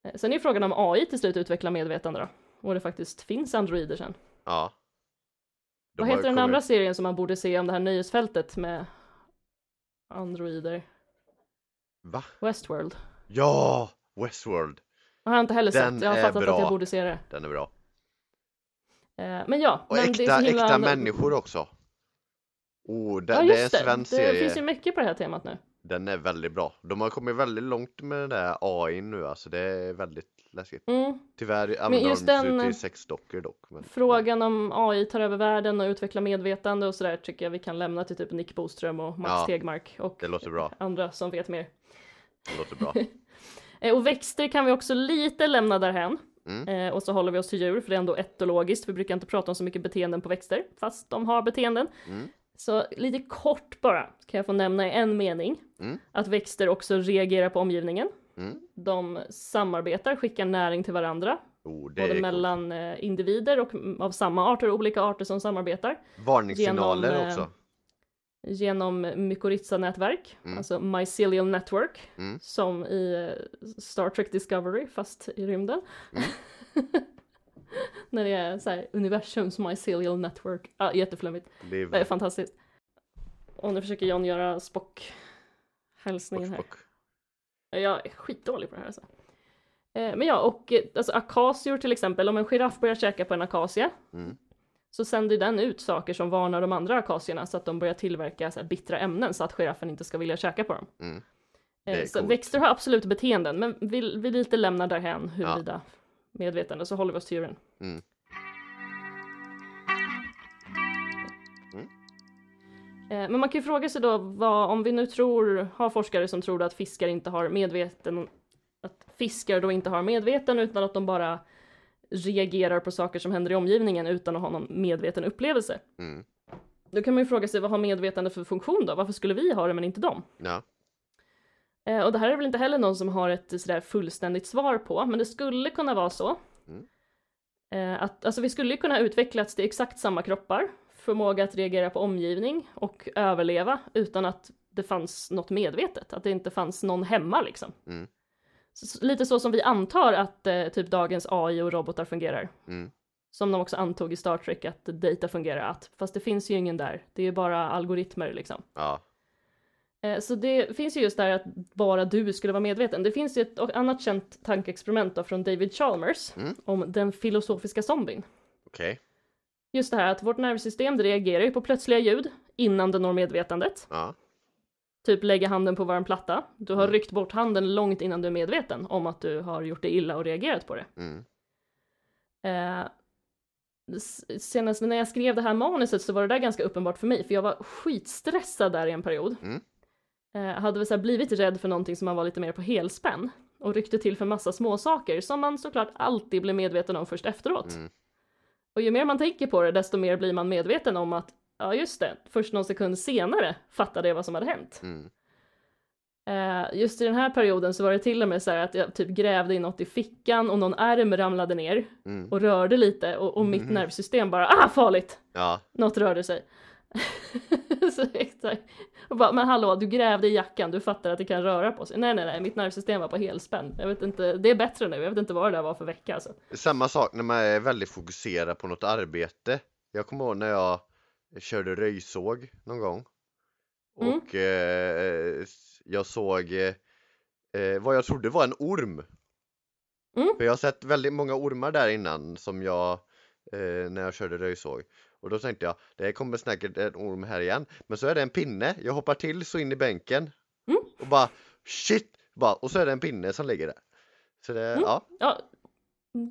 Eh, Sen är ju frågan om AI till slut utvecklar medvetande då. Och det faktiskt finns androider sen. Ja. De Vad heter den kommit- andra serien som man borde se om det här nöjesfältet med androider? Va? Westworld. Ja! Westworld. Jag har inte heller Den sett, jag har fattat att jag bra. borde se det. Den är bra. Eh, Men ja, Och men det är äkta, himla... äkta människor också. Oh, det, Ja, det är en det. svensk Det serie. finns ju mycket på det här temat nu. Den är väldigt bra. De har kommit väldigt långt med den där AI nu alltså. Det är väldigt läskigt. Mm. Tyvärr använder just de den- till sexdockor dock. Men... Frågan om AI tar över världen och utvecklar medvetande och sådär tycker jag vi kan lämna till typ Nick Boström och Max Ja, Tegmark och Det bra. andra som vet mer. Det låter bra. Eh, Och växter kan vi också lite lämna därhän. Mm. Eh, och så håller vi oss till djur, för det är ändå etologiskt. Vi brukar inte prata om så mycket beteenden på växter, fast de har beteenden. Mm. Så lite kort bara, kan jag få nämna i en mening, Mm. att växter också reagerar på omgivningen. Mm. De samarbetar, skickar näring till varandra, Oh, både mellan eh, individer och av samma arter, olika arter som samarbetar. Varningssignaler genom, också. Genom mykorrhiza-nätverk, Mm. alltså mycelial network, Mm. som i eh, Star Trek Discovery, fast i rymden. Mm. När det är så här, universums mycelial network. Ja, jätteflummigt. Det är fantastiskt. Och nu försöker John göra Spock-hälsningen här. Spock. Jag är skitdålig på det här alltså. Eh, Men ja, och eh, alltså akacior till exempel, om en giraff börjar käka på en akacia Mm. Så sänder den ut saker som varnar de andra akacierna så att de börjar tillverka så här bittra ämnen så att giraffen inte ska vilja käka på dem. Mm. Eh, Så coolt. växter har absolut beteenden, men vi, vi lite lämnar därhän huruvida medvetande, så håller vi oss till djuren. Mm. Mm. Eh, Men man kan ju fråga sig då, vad, om vi nu tror, har forskare som tror att fiskar inte har medveten, att fiskar då inte har medveten utan att de bara reagerar på saker som händer i omgivningen utan att ha någon medveten upplevelse. Mm. Då kan man ju fråga sig, vad har medvetande för funktion då? Varför skulle vi ha det men inte de? Ja. Eh, och det här är väl inte heller någon som har ett sådär fullständigt svar på, men det skulle kunna vara så. Mm. Eh, att, alltså vi skulle ju kunna utvecklats till exakt samma kroppar, förmåga att reagera på omgivning och överleva utan att det fanns något medvetet, att det inte fanns någon hemma liksom. Mm. Så, lite så som vi antar att eh, typ dagens AI och robotar fungerar. Mm. Som de också antog i Star Trek att data fungerar, att, fast det finns ju ingen där, det är ju bara algoritmer liksom. Ja. Eh, Så det finns ju just där att bara du skulle vara medveten. Det finns ju ett annat känt tankeexperiment då från David Chalmers Mm. om den filosofiska zombien. Okej. Just det här att vårt nervsystem reagerar ju på plötsliga ljud innan det når medvetandet. Ja. Typ lägga handen på varm platta. Du har Mm. ryckt bort handen långt innan du är medveten om att du har gjort det illa och reagerat på det. Mm. Eh, senast när jag skrev det här manuset så var det där ganska uppenbart för mig, för jag var skitstressad där i en period. Mm. Eh, hade väl så blivit rädd för någonting som man var lite mer på helspänn och ryckte till för massa små saker som man såklart alltid blir medveten om först efteråt. Mm. Och ju mer man tänker på det, desto mer blir man medveten om att ja, just det, först någon sekund senare fattade jag vad som hade hänt. Mm. Eh, just i den här perioden så var det till och med så här att jag typ grävde in något i fickan och någon ärm ramlade ner Mm. och rörde lite och, och mitt Mhm. nervsystem bara ah farligt! Ja, Något rörde sig. så exakt. Och bara, men hallå, du grävde i jackan, du fattar att det kan röra på sig. Nej, nej, nej, mitt nervsystem var på helspänn. Jag vet inte, det är bättre nu, jag vet inte vad det där var för vecka alltså. samma sak när man är väldigt fokuserad på något arbete. Jag kommer ihåg när jag körde röjsåg någon gång. Mm. Och eh, jag såg eh, eh, vad jag trodde var en orm. Mm. För jag har sett väldigt många ormar där innan som jag eh, när jag körde röjsåg. Och då tänkte jag, det kommer säkert en orm här igen. Men så är det en pinne, jag hoppar till så in i bänken. Mm. Och bara shit! Bara, och så är det en pinne som ligger där. Så det, Mm. ja, Ja,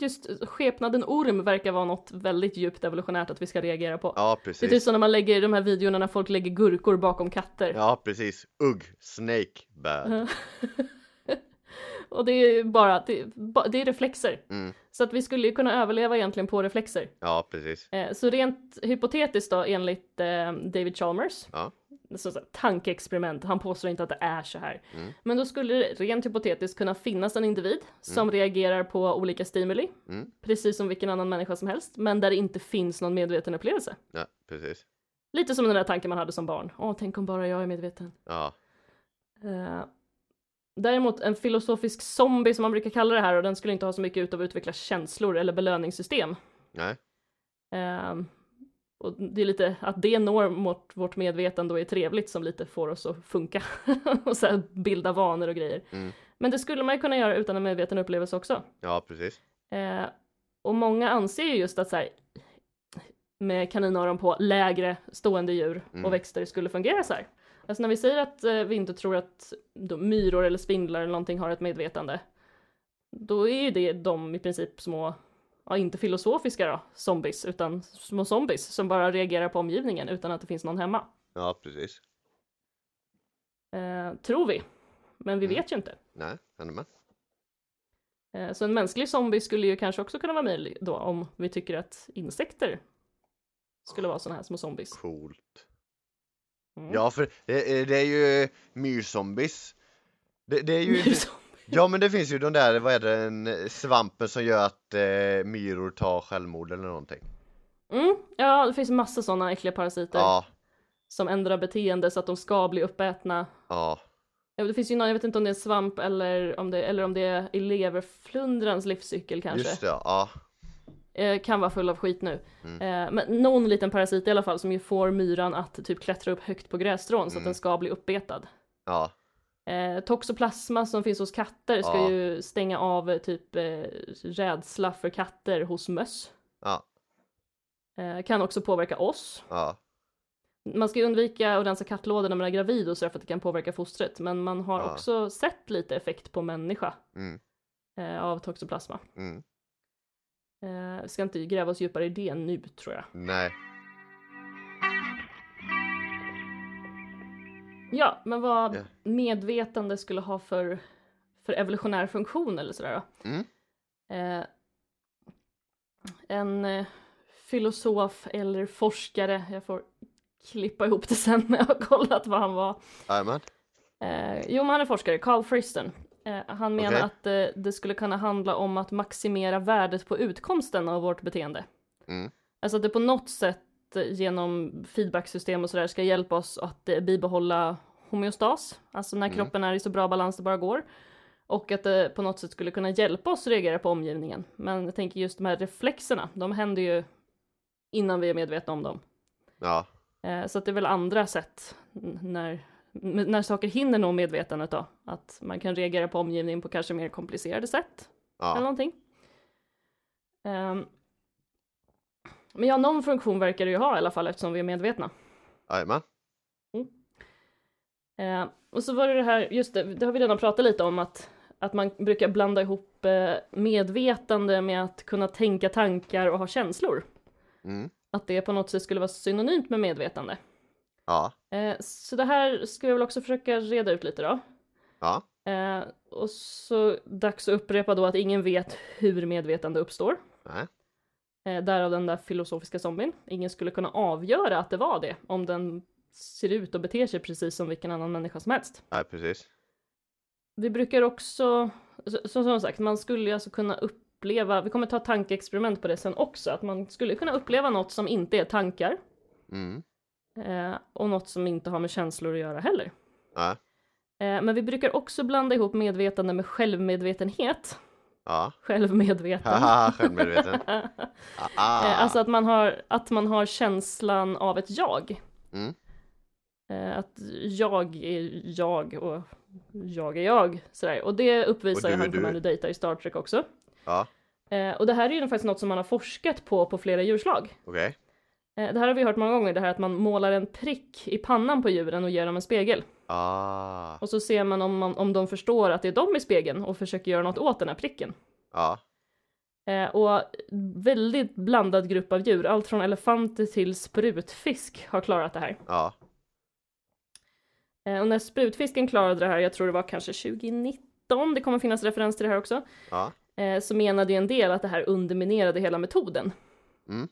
just skepnaden orm verkar vara något väldigt djupt evolutionärt att vi ska reagera på. ja Det är typ precis. som när man lägger de här videorna när folk lägger gurkor bakom katter. Ja precis, ugg, snake, bad. och det är bara, det, det är reflexer. Mm. Så att vi skulle ju kunna överleva egentligen på reflexer. Ja precis. Eh, så rent hypotetiskt då enligt eh, David Chalmers, Ja. Så, så, tankeexperiment, han påstår inte att det är så här. Mm. Men då skulle det rent hypotetiskt kunna finnas en individ som reagerar på olika stimuli, Mm. precis som vilken annan människa som helst, men där det inte finns någon medveten upplevelse. Ja precis. Lite som den där tanken man hade som barn. Åh, tänk om bara jag är medveten. Ja. Eh, däremot en filosofisk zombie som man brukar kalla det här och den skulle inte ha så mycket ut av att utveckla känslor eller belöningssystem. Nej. Ehm, och det är lite att det når mot vårt medvetande och är trevligt som lite får oss att funka och så bilda vanor och grejer. Mm. Men det skulle man ju kunna göra utan en medveten upplevelse också. Ja precis. Eh, och många anser ju just att så här, med kaninöron på lägre stående djur Mm. och växter skulle fungera så här. Alltså när vi säger att eh, vi inte tror att då, myror eller spindlar eller någonting har ett medvetande, då är ju det de i princip små, ja inte filosofiska då, zombies, utan små zombies som bara reagerar på omgivningen utan att det finns någon hemma. Ja precis. Eh, tror vi. Men vi Mm. vet ju inte. Nej, är med. Eh, så en mänsklig zombie skulle ju kanske också kunna vara möjlig då om vi tycker att insekter skulle vara sådana här små zombies. Coolt. Mm. Ja för det, är- det är ju myrzombies. Det, det är ju Myrzombie. Ja men det finns ju de där, vad är det, en, svampen som gör att eh, myror tar självmord eller någonting. Mm, ja, det finns massa sådana äckliga parasiter Ja, som ändrar beteende så att de ska bli uppätna. ja, Ja, det finns ju någon, jag vet inte om det är svamp eller om det, eller om det är i leverflundrans livscykel kanske. just det, ja. Eh, kan vara full av skit nu. Mm. Eh, men någon liten parasit i alla fall som ju får myran att typ klättra upp högt på grässtrån så att Mm. den ska bli uppbetad. Ja, Eh, toxoplasma som finns hos katter ska Ja. ju stänga av eh, typ eh, rädsla för katter hos möss. ja, Eh, kan också påverka oss. ja, Man ska ju undvika att rensa kattlådor när man är gravid och så för att det kan påverka fostret. Men man har Ja. också sett lite effekt på människa mm, eh, av toxoplasma. mm, Eh, vi ska inte gräva oss djupare i det nu tror jag. nej, Ja, men vad medvetande skulle ha för, för evolutionär funktion eller sådär då. Mm. Eh, en eh, filosof eller forskare, jag får klippa ihop det sen när jag har kollat vad han var. jajamän, Eh, jo, men han är forskare, Carl Friston. Eh, han menar Okej. att eh, det skulle kunna handla om att maximera värdet på utkomsten av vårt beteende. mm, Alltså att det på något sätt eh, genom feedbacksystem och sådär ska hjälpa oss att eh, bibehålla homeostas, alltså när Mm. kroppen är i så bra balans det bara går. Och att det på något sätt skulle kunna hjälpa oss reagera på omgivningen. Men jag tänker just de här reflexerna, de händer ju innan vi är medvetna om dem. ja, Eh, så att det är väl andra sätt när, när saker hinner nå medvetandet då. Att man kan reagera på omgivningen på kanske mer komplicerade sätt. Eller ja, någonting. Men ja, någon funktion verkar det ju ha i alla fall eftersom vi är medvetna. jajamän, Eh, och så var det det här, just det, det har vi redan pratat lite om att, att man brukar blanda ihop eh, medvetande med att kunna tänka tankar och ha känslor. mm, Att det på något sätt skulle vara synonymt med medvetande. ja, Eh, så det här ska vi väl också försöka reda ut lite då. ja, Eh, och så dags att upprepa då att ingen vet hur medvetande uppstår. nej, Eh, därav den där filosofiska zombien. Ingen skulle kunna avgöra att det var det om den ser ut och beter sig precis som vilken annan människa som helst. Nej, precis. Vi brukar också, så- som, sagt, man skulle alltså kunna uppleva, vi kommer ta tankeexperiment på det sen också, att man skulle kunna uppleva något som inte är tankar Mm. eh, och något som inte har med känslor att göra heller. Ja. Eh, men vi brukar också blanda ihop medvetande med självmedvetenhet. Ja. Självmedveten. Haha, självmedveten. Ah. Eh, alltså att man, har, att man har känslan av ett jag. Mm. Eh, att jag är jag och jag är jag. Sådär. Och det uppvisar Och du han du. Commander Data i Star Trek också. Ja, Eh, och det här är ju faktiskt något som man har forskat på på flera djurslag. Eh, det här har vi hört många gånger, det här att man målar en prick i pannan på djuren och ger dem en spegel. Ah. Och så ser man om, man om de förstår att det är de i spegeln och försöker göra något åt den här pricken. Ja. Eh, och väldigt blandad grupp av djur, allt från elefanter till sprutfisk har klarat det här. Ja. Eh, och när sprutfisken klarade det här, jag tror det var kanske 2019, det kommer finnas referens till det här också, eh, så menade ju en del att det här underminerade hela metoden. Mm.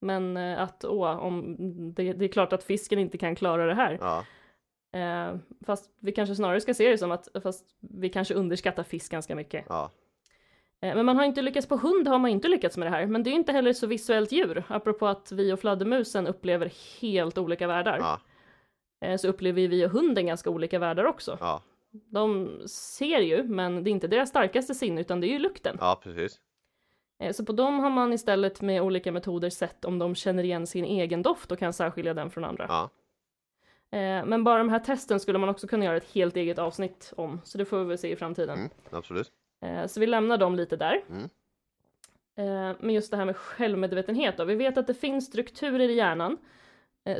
Men eh, att, åh, om, det, det är klart att fisken inte kan klara det här. Eh, fast vi kanske snarare ska se det som att, fast vi kanske underskattar fisk ganska mycket. Ja. Eh, Men man har inte lyckats på hund, har man inte lyckats med det här. Men det är inte heller så visuellt djur. Apropå att vi och fladdermusen upplever helt olika världar. Ja. Eh, Så upplever vi och hunden ganska olika världar också. Ja. De ser ju, men det är inte deras starkaste sinne, utan det är ju lukten. Ja, precis. Eh, Så på dem har man istället med olika metoder sett om de känner igen sin egen doft och kan särskilja den från andra. Ja. Eh, Men bara de här testen skulle man också kunna göra ett helt eget avsnitt om, så det får vi väl se i framtiden. Mm. Absolut. Eh, Så vi lämnar dem lite där. Mm. Eh, Men just det här med självmedvetenhet då. Vi vet att det finns strukturer i hjärnan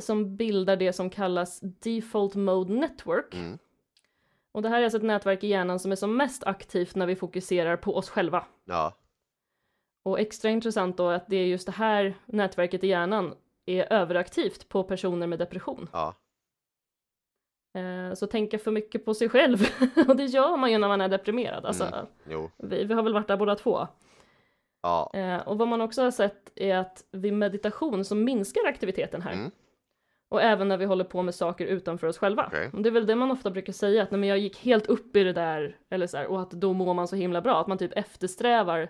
som bildar det som kallas Default Mode Network. Mm. Och det här är alltså ett nätverk i hjärnan som är som mest aktivt när vi fokuserar på oss själva. Ja. Och extra intressant då är att det är just det här nätverket i hjärnan är överaktivt på personer med depression. Ja. Eh, Så tänka för mycket på sig själv, och det gör man ju när man är deprimerad. Alltså, Mm. Vi, vi har väl varit där båda två. Ja. Eh, och vad man också har sett är att vid meditation så minskar aktiviteten här. Mm. Och även när vi håller på med saker utanför oss själva. Och det är väl det man ofta brukar säga, att nej, men jag gick helt upp i det där, eller så här, och att då mår man så himla bra, att man typ eftersträvar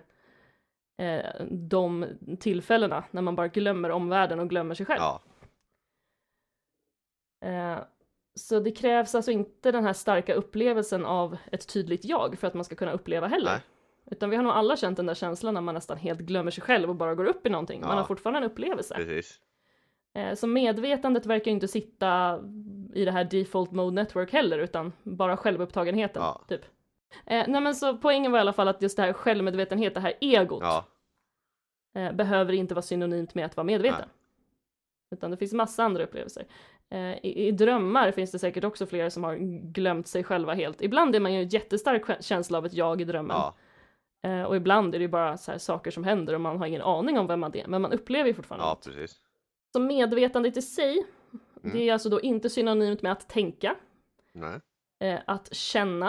eh, de tillfällena när man bara glömmer omvärlden och glömmer sig själv. Ja. Eh, så det krävs alltså inte den här starka upplevelsen av ett tydligt jag för att man ska kunna uppleva heller. Nej. Utan vi har nog alla känt den där känslan när man nästan helt glömmer sig själv och bara går upp i någonting. Man Ja. har fortfarande en upplevelse. Precis. Eh, Så medvetandet verkar ju inte sitta i det här default mode network heller, utan bara självupptagenheten, Ja. typ. Eh, nej men så poängen var i alla fall att just det här självmedvetenhet, det här egot, Ja. eh, behöver inte vara synonymt med att vara medveten. Nej. Utan det finns massa andra upplevelser. Eh, i, I drömmar finns det säkert också flera som har glömt sig själva helt. Ibland är man ju en jättestark kä- känsla av ett jag i drömmen. Ja. Eh, och ibland är det ju bara så här saker som händer och man har ingen aning om vem man är, men man upplever ju fortfarande Ja, precis. Så medvetandet i sig, Mm. det är alltså då inte synonymt med att tänka, eh, att känna,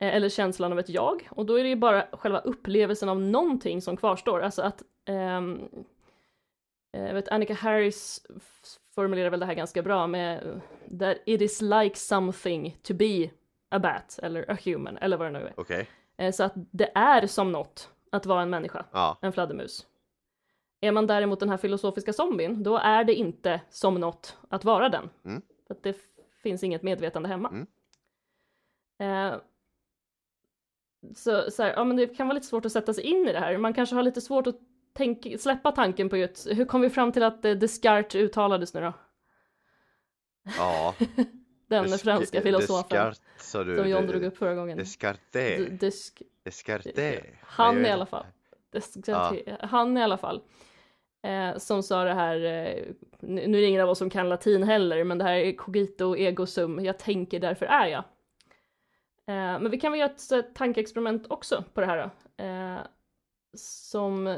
eh, eller känslan av ett jag. Och då är det ju bara själva upplevelsen av någonting som kvarstår. Alltså att, ehm, eh, jag vet Annika Harris formulerar väl det här ganska bra med that it is like something to be a bat, eller a human, eller vad det nu är. Okej. Eh, så att det är som något att vara en människa Ja. en fladdermus. Är man däremot den här filosofiska zombien, då är det inte som något att vara den. Mm. För att det finns inget medvetande hemma. Mm. Eh, så, så här, ja men det kan vara lite svårt att sätta sig in i det här. Man kanske har lite svårt att tänka, släppa tanken på just, hur kom vi fram till att eh, Descartes uttalades nu då? Ja. Den Des- franska filosofen Descartes, sa du. som John drog upp förra gången. Descartes. Desk- Descartes. Han i alla fall. inte. Det- Han i alla fall. Eh, som sa det här, eh, nu är det ingen av oss som kan latin heller, men det här är cogito ego sum, jag tänker därför är jag. Eh, men vi kan väl göra ett här tankeexperiment också på det här då. Eh, som, eh,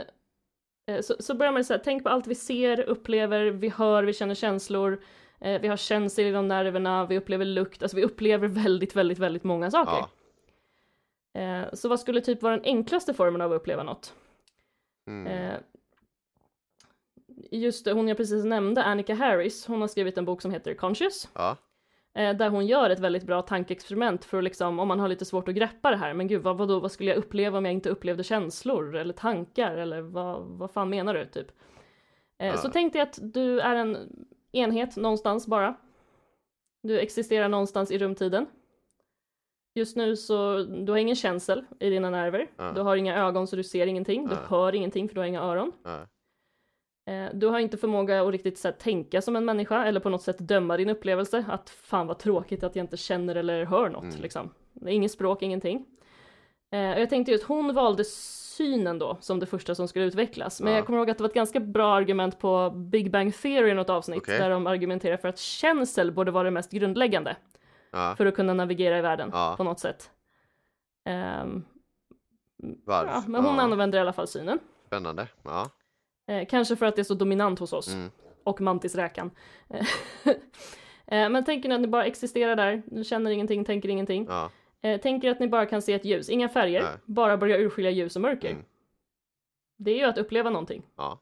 så, så börjar man här, tänk på allt vi ser, upplever, vi hör, vi känner känslor, eh, vi har känslor i de nerverna, vi upplever lukt, alltså vi upplever väldigt, väldigt, väldigt många saker. Ja. Eh, så vad skulle typ vara den enklaste formen av att uppleva något? Mm. Eh, just hon jag precis nämnde, Annika Harris, hon har skrivit en bok som heter Conscious. Ja. Eh, där hon gör ett väldigt bra tankeexperiment för att liksom, om man har lite svårt att greppa det här, men gud vad, vadå, vad skulle jag uppleva om jag inte upplevde känslor eller tankar eller vad, vad fan menar du typ? Eh, Ja. Så tänk dig att du är en enhet någonstans bara. Du existerar någonstans i rumtiden. Just nu så, du har ingen känsel i dina nerver. Ja. Du har inga ögon så du ser ingenting. Du Ja. hör ingenting för du har inga öron. Eh, Du har inte förmåga att riktigt så här, tänka som en människa eller på något sätt döma din upplevelse. Att fan vad tråkigt att jag inte känner eller hör något Mm. liksom. Inget språk, ingenting. Eh, och Jag tänkte just, hon valde synen då som det första som skulle utvecklas. Men Ja. jag kommer ihåg att det var ett ganska bra argument på Big Bang Theory i något avsnitt. Okej. Där de argumenterar för att känsel borde vara det mest grundläggande. Ja. För att kunna navigera i världen Ja. på något sätt. Ehm, Varför? men hon använder i alla fall synen. Spännande. Ja. Eh, kanske för att det är så dominant hos oss. Mm. och mantisräkan. Eh, Men tänker ni att ni bara existerar där, ni känner ingenting, tänker ingenting. Ja. Eh, Tänker att ni bara kan se ett ljus, inga färger, Nej. bara börja urskilja ljus och mörker. Mm. Det är ju att uppleva någonting. Ja.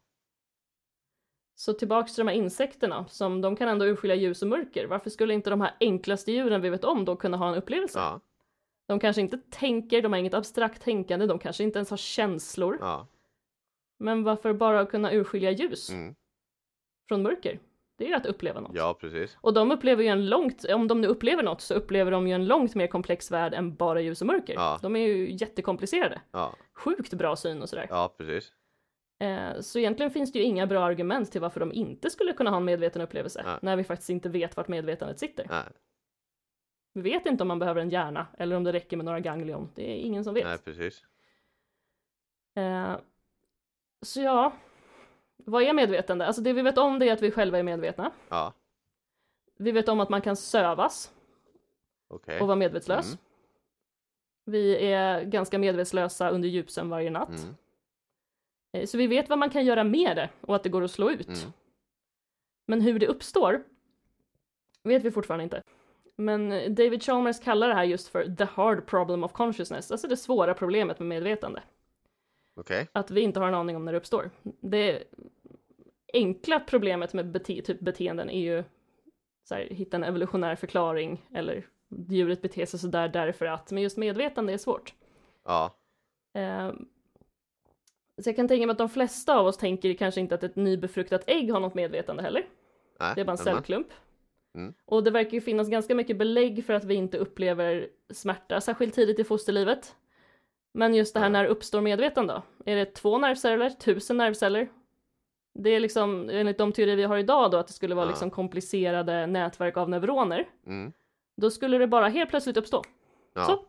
Så tillbaks till de här insekterna, som de kan ändå urskilja ljus och mörker. Varför skulle inte de här enklaste djuren vi vet om då kunna ha en upplevelse? Ja. De kanske inte tänker, de har inget abstrakt tänkande, de kanske inte ens har känslor. Ja. Men varför bara kunna urskilja ljus Mm. från mörker? Det är ju att uppleva något. Ja, precis. Och de upplever ju en långt, om de nu upplever något så upplever de ju en långt mer komplex värld än bara ljus och mörker. Ja. De är ju jättekomplicerade. Ja. Sjukt bra syn och sådär. Ja, precis. Eh, så egentligen finns det ju inga bra argument till varför de inte skulle kunna ha en medveten upplevelse. Nej. När vi faktiskt inte vet vart medvetandet sitter. Nej. Vi vet inte om man behöver en hjärna eller om det räcker med några ganglion. Det är ingen som vet. Nej, precis. Eh, så ja, vad är medvetande? Alltså det vi vet om det är att vi själva är medvetna. Ja. Vi vet om att man kan sövas Okej. och vara medvetslös. Mm. Vi är ganska medvetslösa under djupsömn varje natt. Mm. Eh, Så vi vet vad man kan göra med det och att det går att slå ut. Mm. Men hur det uppstår vet vi fortfarande inte. Men eh, David Chalmers kallar det här just för the hard problem of consciousness, alltså det svåra problemet med medvetande. Okej. Att vi inte har en aning om när det uppstår. Det enkla problemet med bete typ beteenden är ju så här, hitta en evolutionär förklaring eller djuret beter sig sådär därför att, men just medvetande är svårt. Ja. Eh, så jag kan tänka mig att de flesta av oss tänker kanske inte att ett nybefruktat ägg har något medvetande heller. Nej. Det är bara en cellklump. Mm. Och det verkar ju finnas ganska mycket belägg för att vi inte upplever smärta särskilt tidigt i fosterlivet. Men just det här när uppstår medvetande då? Är det två nervceller, tusen nervceller? Det är liksom enligt de teorier vi har idag då att det skulle vara liksom komplicerade nätverk av neuroner. Mm. Då skulle det bara helt plötsligt uppstå. Ja. Så.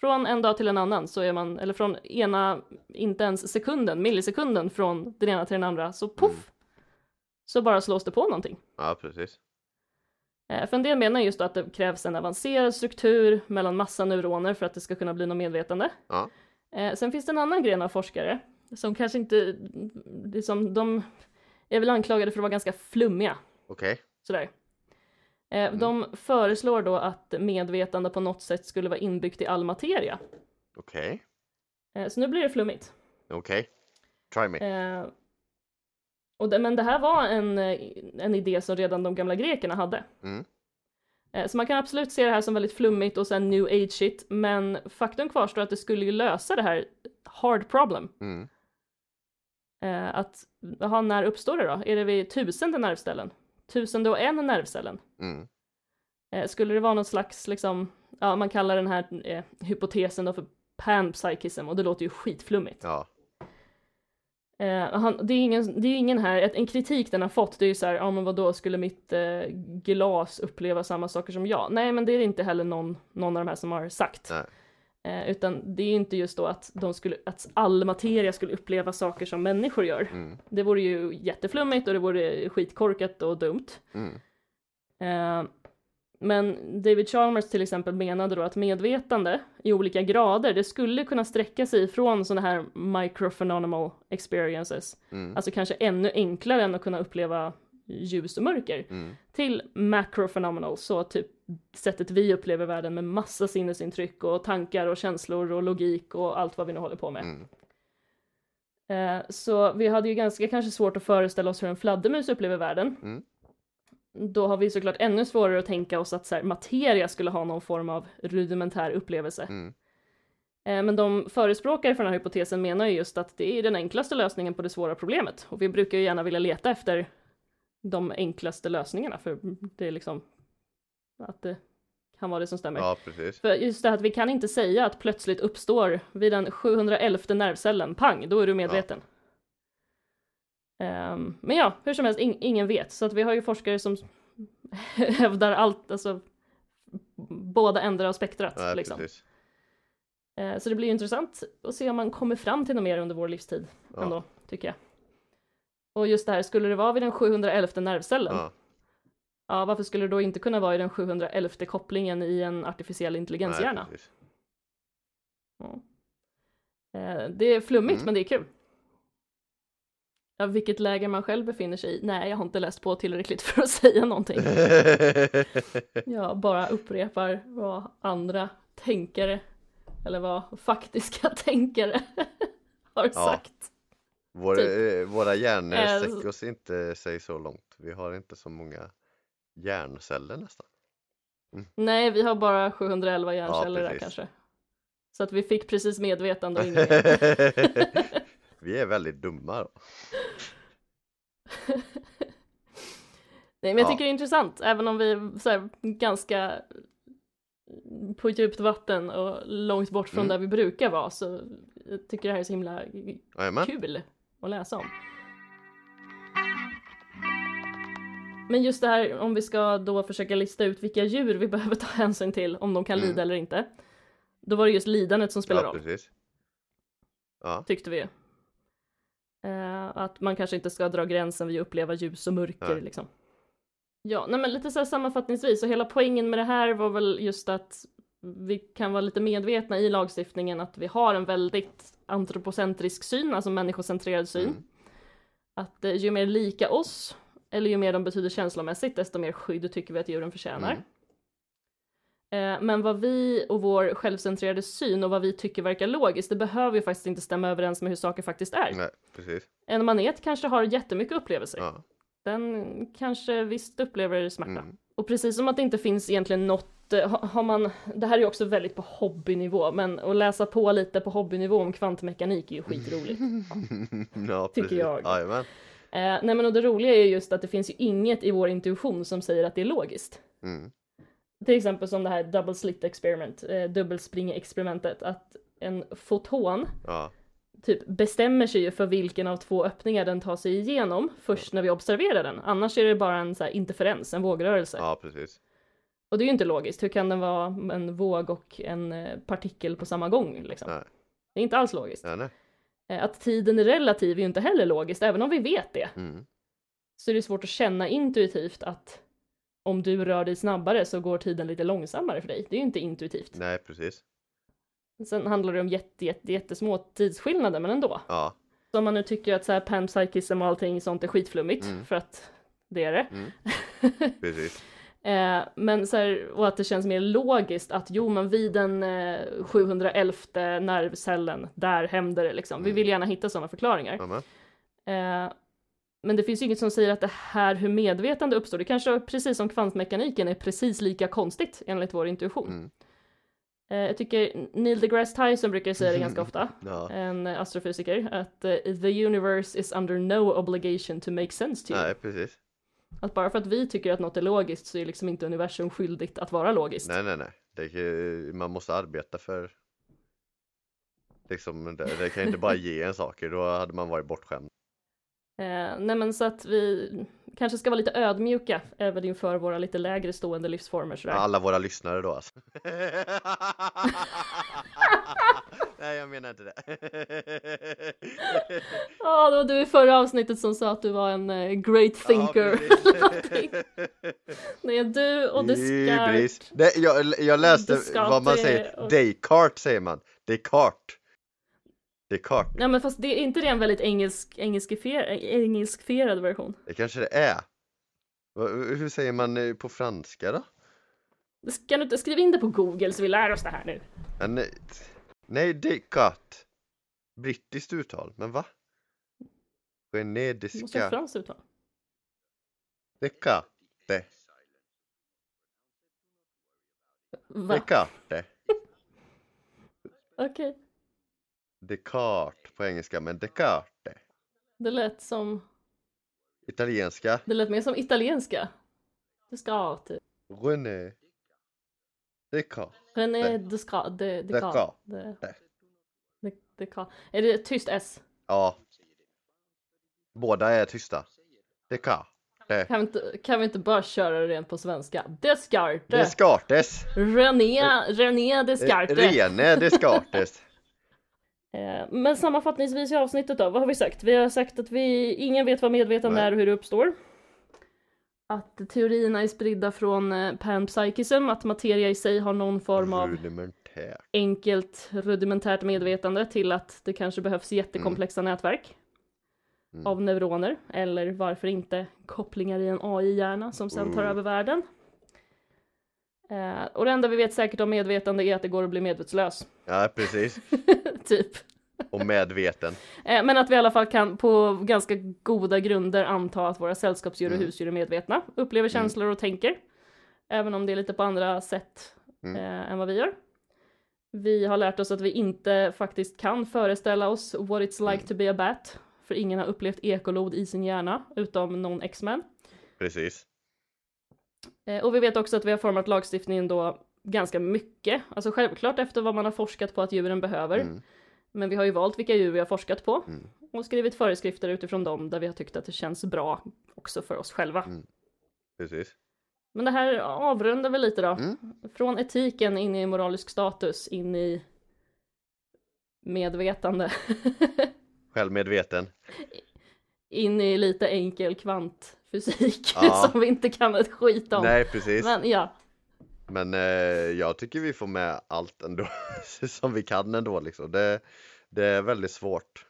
Från en dag till en annan så är man, eller från ena, inte ens sekunden, millisekunden från den ena till den andra, så poff! Mm. Så bara slås det på någonting. Ja, precis. Eh, För en del menar just då att det krävs en avancerad struktur mellan massa neuroner för att det ska kunna bli något medvetande. Ja. Eh, Sen finns det en annan gren av forskare som kanske inte, liksom, de är väl anklagade för att vara ganska flummiga. Okej. Sådär. Eh, De föreslår då att medvetande på något sätt skulle vara inbyggt i all materia. Okej. Eh, Så nu blir det flummigt. Okej. Try me. Och det, men det här var en, eh, en idé som redan de gamla grekerna hade. Mm. Eh, så man kan absolut se det här som väldigt flummigt och sen new age shit, men faktum kvarstår att det skulle ju lösa det här hard problem. Mm. Eh, att, jaha, när uppstår det då? Är det vid tusende nervställen? Tusende och en nervcellen? Mm. Skulle det vara någon slags, liksom, ja man kallar den här eh, hypotesen då för panpsychism och det låter ju skitflummigt. Ja. Eh, han, det, är ingen, det är ingen här, en kritik den har fått det är ju så här, ja men vadå skulle mitt eh, glas uppleva samma saker som jag? Nej men det är det inte heller någon, någon av de här som har sagt. Eh, utan det är inte just då att, de skulle, att all materia skulle uppleva saker som människor gör. Mm. Det vore ju jätteflummigt och det vore skitkorkat och dumt. Mm. Eh, men David Chalmers till exempel menade då att medvetande i olika grader, det skulle kunna sträcka sig från sådana här microphenomenal experiences, Mm. alltså kanske ännu enklare än att kunna uppleva ljus och mörker, Mm. till macrophenomenal, så typ sättet vi upplever världen med massa sinnesintryck och tankar och känslor och logik och allt vad vi nu håller på med. Mm. Eh, så vi hade ju ganska kanske svårt att föreställa oss hur en fladdermus upplever världen. Mm. Då har vi såklart ännu svårare att tänka oss att så här, materia skulle ha någon form av rudimentär upplevelse. Mm. Eh, Men de förespråkare för den här hypotesen menar ju just att det är den enklaste lösningen på det svåra problemet. Och vi brukar ju gärna vilja leta efter de enklaste lösningarna, för det är liksom att det kan vara det som stämmer. Ja, precis. För just det här att vi kan inte säga att plötsligt uppstår vid den 711 nervcellen, pang, då är du medveten. Ehm, men ja, hur som helst, ing- ingen vet. Så att vi har ju forskare som hävdar allt, alltså båda ändar av spektrat. Ja, liksom. Eh, Så det blir ju intressant att se om man kommer fram till något mer under vår livstid Ja. ändå, tycker jag. Och just det här, skulle det vara vid den 711 nervcellen, ja. Ja, varför skulle det då inte kunna vara i den 711 kopplingen i en artificiell intelligenshjärna? Ja. Eh, Det är flummigt, Mm. men det är kul. Ja, vilket läge man själv befinner sig i? Nej, jag har inte läst på tillräckligt för att säga någonting. Jag bara upprepar vad andra tänkare, eller vad faktiska tänkare har sagt. Våra, Typ. eh, våra hjärnor Eh, sträcker oss inte sig så långt. Vi har inte så många hjärnceller nästan. Nej, vi har bara 711 hjärnceller där precis. kanske. Så att vi fick precis medvetande och inget. Vi är väldigt dumma då. Nej, men jag Ja. tycker det är intressant, även om vi är så här, ganska på djupt vatten och långt bort från Mm. där vi brukar vara, så jag tycker det här är så himla Jajamän. kul att läsa om. Men just det här om vi ska då försöka lista ut vilka djur vi behöver ta hänsyn till, om de kan Mm. lida eller inte. Då var det just lidandet som spelar Ja, roll. precis. Ja, tyckte vi. Att man kanske inte ska dra gränsen vid att uppleva ljus och mörker Nej. liksom. Ja, nej men lite så här sammanfattningsvis, så hela poängen med det här var väl just att vi kan vara lite medvetna i lagstiftningen att vi har en väldigt antropocentrisk syn, alltså människocentrerad syn. Mm. Att eh, ju mer lika oss, eller ju mer de betyder känslomässigt, desto mer skydd tycker vi att djuren förtjänar. Mm. Eh, Men vad vi och vår självcentrerade syn och vad vi tycker verkar logiskt, det behöver ju faktiskt inte stämma överens med hur saker faktiskt är. nej, precis. En manet kanske har jättemycket upplevelser. Ja. Den kanske visst upplever smärta. Mm. Och precis som att det inte finns egentligen något, eh, ha- har man, det här är ju också väldigt på hobbynivå, men att läsa på lite på hobbynivå om kvantmekanik är ju skitroligt. ja, Tycker precis. jag. Jajamän. Eh, nej men och det roliga är ju just att det finns ju inget i vår intuition som säger att det är logiskt. Mm. Till exempel som det här double slit experiment, eh, dubbelspring-experimentet, att en foton Ja, typ bestämmer sig ju för vilken av två öppningar den tar sig igenom först när vi observerar den. Annars är det bara en så här interferens, en vågrörelse. ja, precis. Och det är ju inte logiskt. Hur kan den vara en våg och en eh, partikel på samma gång? Liksom? Nej. Det är inte alls logiskt. Ja. Eh, Att tiden är relativ är ju inte heller logiskt, även om vi vet det. Mm. Så är det svårt att känna intuitivt att om du rör dig snabbare så går tiden lite långsammare för dig. Det är ju inte intuitivt. Nej, precis. Sen handlar det om jätte, jätte, jättesmå tidsskillnader, men ändå. Ja, Så om man nu tycker att så här panpsychism och allting sånt är skitflummigt, Mm. för att det är det. Mm. precis. Eh, men så här, och att det känns mer logiskt att jo men vid den eh, 711 nervcellen, där händer det liksom. Vi Mm. vill gärna hitta sådana förklaringar. Eh, men det finns ju inget som säger att det här hur medvetande uppstår, det kanske precis som kvantmekaniken är precis lika konstigt enligt vår intuition. Mm. Eh, jag tycker Neil deGrasse Tyson brukar säga det ganska ofta, Ja. en astrofysiker, att eh, the universe is under no obligation to make sense to you. Nej, precis. Att bara för att vi tycker att något är logiskt så är liksom inte universum skyldigt att vara logiskt. Nej, nej, nej. Kan, man måste arbeta för liksom, det, det kan inte bara ge en saker, då hade man varit bortskämd. Eh, nej men så att vi kanske ska vara lite ödmjuka även inför våra lite lägre stående livsformer sådär. Alla våra lyssnare då alltså. Nej, jag menar inte det. Ja, det var du i förra avsnittet som sa att du var en eh, great thinker. Ja, det är du och Descartes. Nej, jag, jag läste Descartes vad man säger, och- Descartes säger man. Descartes. Descartes. Ja men fast det är inte det en väldigt engelsk, engelskifer, engelskfierad version? Det kanske det är. Hur säger man eh, på franska då? Ska du inte skriva in det på google så vi lär oss det här nu? Nej, nej, Descartes. Brittiskt uttal, men va? Du måste ha franskt uttal. Descartes. Va? Descartes. Okej. Descartes på engelska, men Descartes. Det lät som, Italienska. det lät mer som italienska. Ska typ. René. Descartes. René Descartes. De, Descartes. Descartes. De, de, Descartes. Är det tyst S? Ja. Båda är tysta. Descartes. Kan vi inte, kan vi inte bara köra det rent på svenska? Descartes. Descartes. René, René Descartes. Rene Descartes. Eh, Men sammanfattningsvis i avsnittet då, vad har vi sagt? Vi har sagt att vi, ingen vet vad medvetande Nej. är och hur det uppstår. Att teorierna är spridda från eh, panpsychism, att materia i sig har någon form av Rudimentär. enkelt rudimentärt medvetande till att det kanske behövs jättekomplexa nätverk Mm. av neuroner eller varför inte kopplingar i en AI-hjärna som sen tar Mm. över världen. Eh, och det enda vi vet säkert om medvetande är att det går att bli medvetslös, Ja, precis. typ. Och medveten. Eh, men att vi i alla fall kan på ganska goda grunder anta att våra sällskapsdjur och Mm. husdjur är medvetna, upplever känslor och tänker. Även om det är lite på andra sätt Mm. eh, än vad vi gör. Vi har lärt oss att vi inte faktiskt kan föreställa oss what it's like Mm. to be a bat. För ingen har upplevt ekolod i sin hjärna, utom någon X-Men. Precis. Eh, och vi vet också att vi har format lagstiftningen då ganska mycket. Alltså självklart efter vad man har forskat på att djuren behöver. Mm. Men vi har ju valt vilka djur vi har forskat på. Mm. Och skrivit föreskrifter utifrån dem där vi har tyckt att det känns bra också för oss själva. Mm. Precis. Men det här avrundar vi lite då. Mm. Från etiken in i moralisk status, in i medvetande. Självmedveten. In i lite enkel kvantfysik Ja. som vi inte kan ett skit om. Nej, precis. Men ja, Men eh, jag tycker vi får med allt ändå som vi kan ändå liksom. Det, det är väldigt svårt.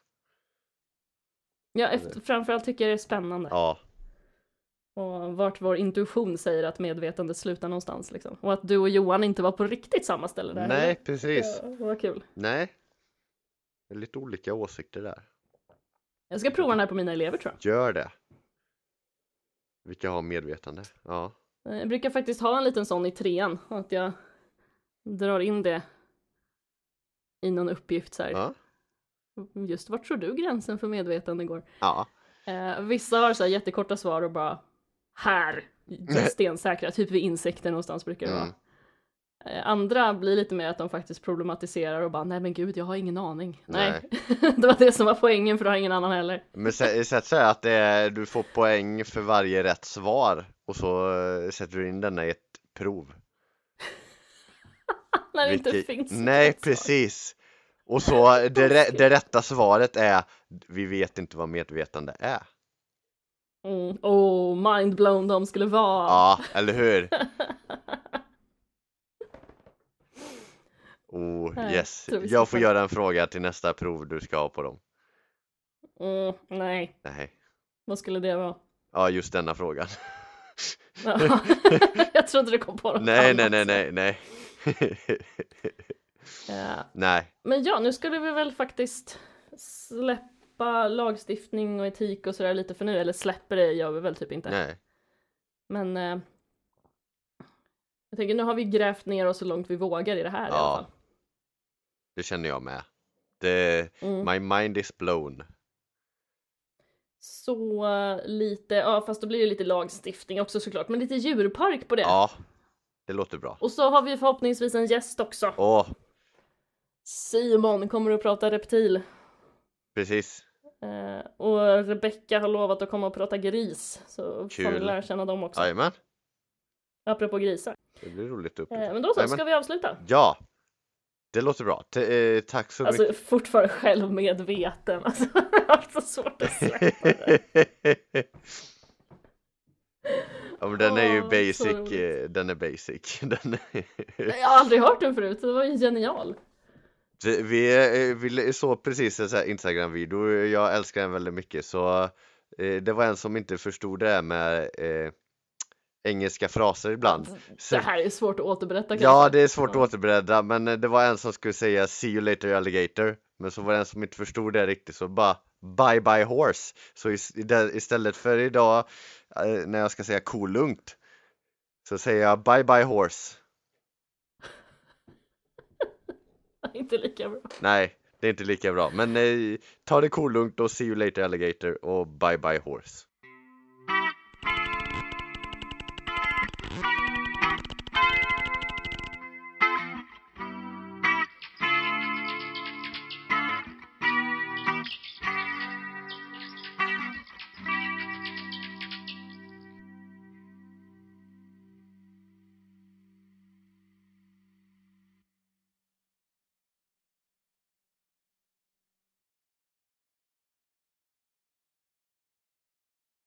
ja efter, framförallt tycker jag det är spännande. Ja, Och vart vår intuition säger att medvetandet slutar någonstans liksom. Och att du och Johan inte var på riktigt samma ställe där. nej eller? precis. Ja, vad kul. Nej. Det är lite olika åsikter där. Jag ska prova den här på mina elever tror jag. Gör det. Vilka har medvetande? Ja. Eh, Jag brukar faktiskt ha en liten sån i trean, att jag drar in det i någon uppgift så här. Ja. Just vart tror du gränsen för medvetande går? Ja. Eh, vissa har så här jättekorta svar och bara här, stensäkra, typ vid insekter någonstans brukar det vara. Mm. Eh, andra blir lite mer att de faktiskt problematiserar och bara nej men gud jag har ingen aning. Nej, Nej. det var det som var poängen för du har ingen annan heller. Men sä- sätt så att är, du får poäng för varje rätt svar och så eh, sätter du in denna i ett prov. När det inte Vilket- finns. ett Nej, precis. Och så det, det rätta svaret är vi vet inte vad medvetande är. Mm. Oh, mindblown de skulle vara. Ja, eller hur? Oh, Nej, yes. ska Jag får göra en fråga till nästa prov du ska ha på dem. Mm, nej, Nej. vad skulle det vara? Ja, just denna frågan. Ja, jag trodde det kom på något Nej, nej, annat. nej, nej, nej. Ja. Nej, Men ja, nu skulle vi väl faktiskt släppa lagstiftning och etik och sådär lite för nu, eller släpper det gör vi väl typ inte. nej. Men eh, jag tänker nu har vi grävt ner oss så långt vi vågar i det här i alla Ja. fall. Det känner jag med. Det, Mm. my mind is blown. Så lite, ja fast då blir det lite lagstiftning också såklart, men lite djurpark på det. Ja, det låter bra. Och så har vi förhoppningsvis en gäst också. Åh, Simon kommer att prata reptil. precis. Eh, och Rebecka har lovat att komma och prata gris. Så får vi Kul. lära känna dem också. Jajamän, Apropå grisar. det blir roligt upp. Eh, men då så, Jajamän. ska vi avsluta? Ja, det låter bra. T- eh, tack så Alltså fortfarande självmedveten. Alltså, jag har haft så svårt att släppa det. Ja men den är ju så basic, eh, den är basic. Den är... Jag har aldrig hört den förut, det var ju genial. Vi- Vi, eh, såg precis en Instagram-video, jag älskar den väldigt mycket så eh, det var en som inte förstod det här med eh, engelska fraser ibland. Så- Det här är svårt att återberätta kanske. Ja, det är svårt att återberätta men eh, det var en som skulle säga see you later alligator men så var det en som inte förstod det riktigt så bara bye bye horse. Så istället för idag eh, när jag ska säga kolugnt så säger jag bye bye horse. inte lika bra. Nej, det är inte lika bra. Men eh, ta det kolugnt och see you later alligator och bye bye horse.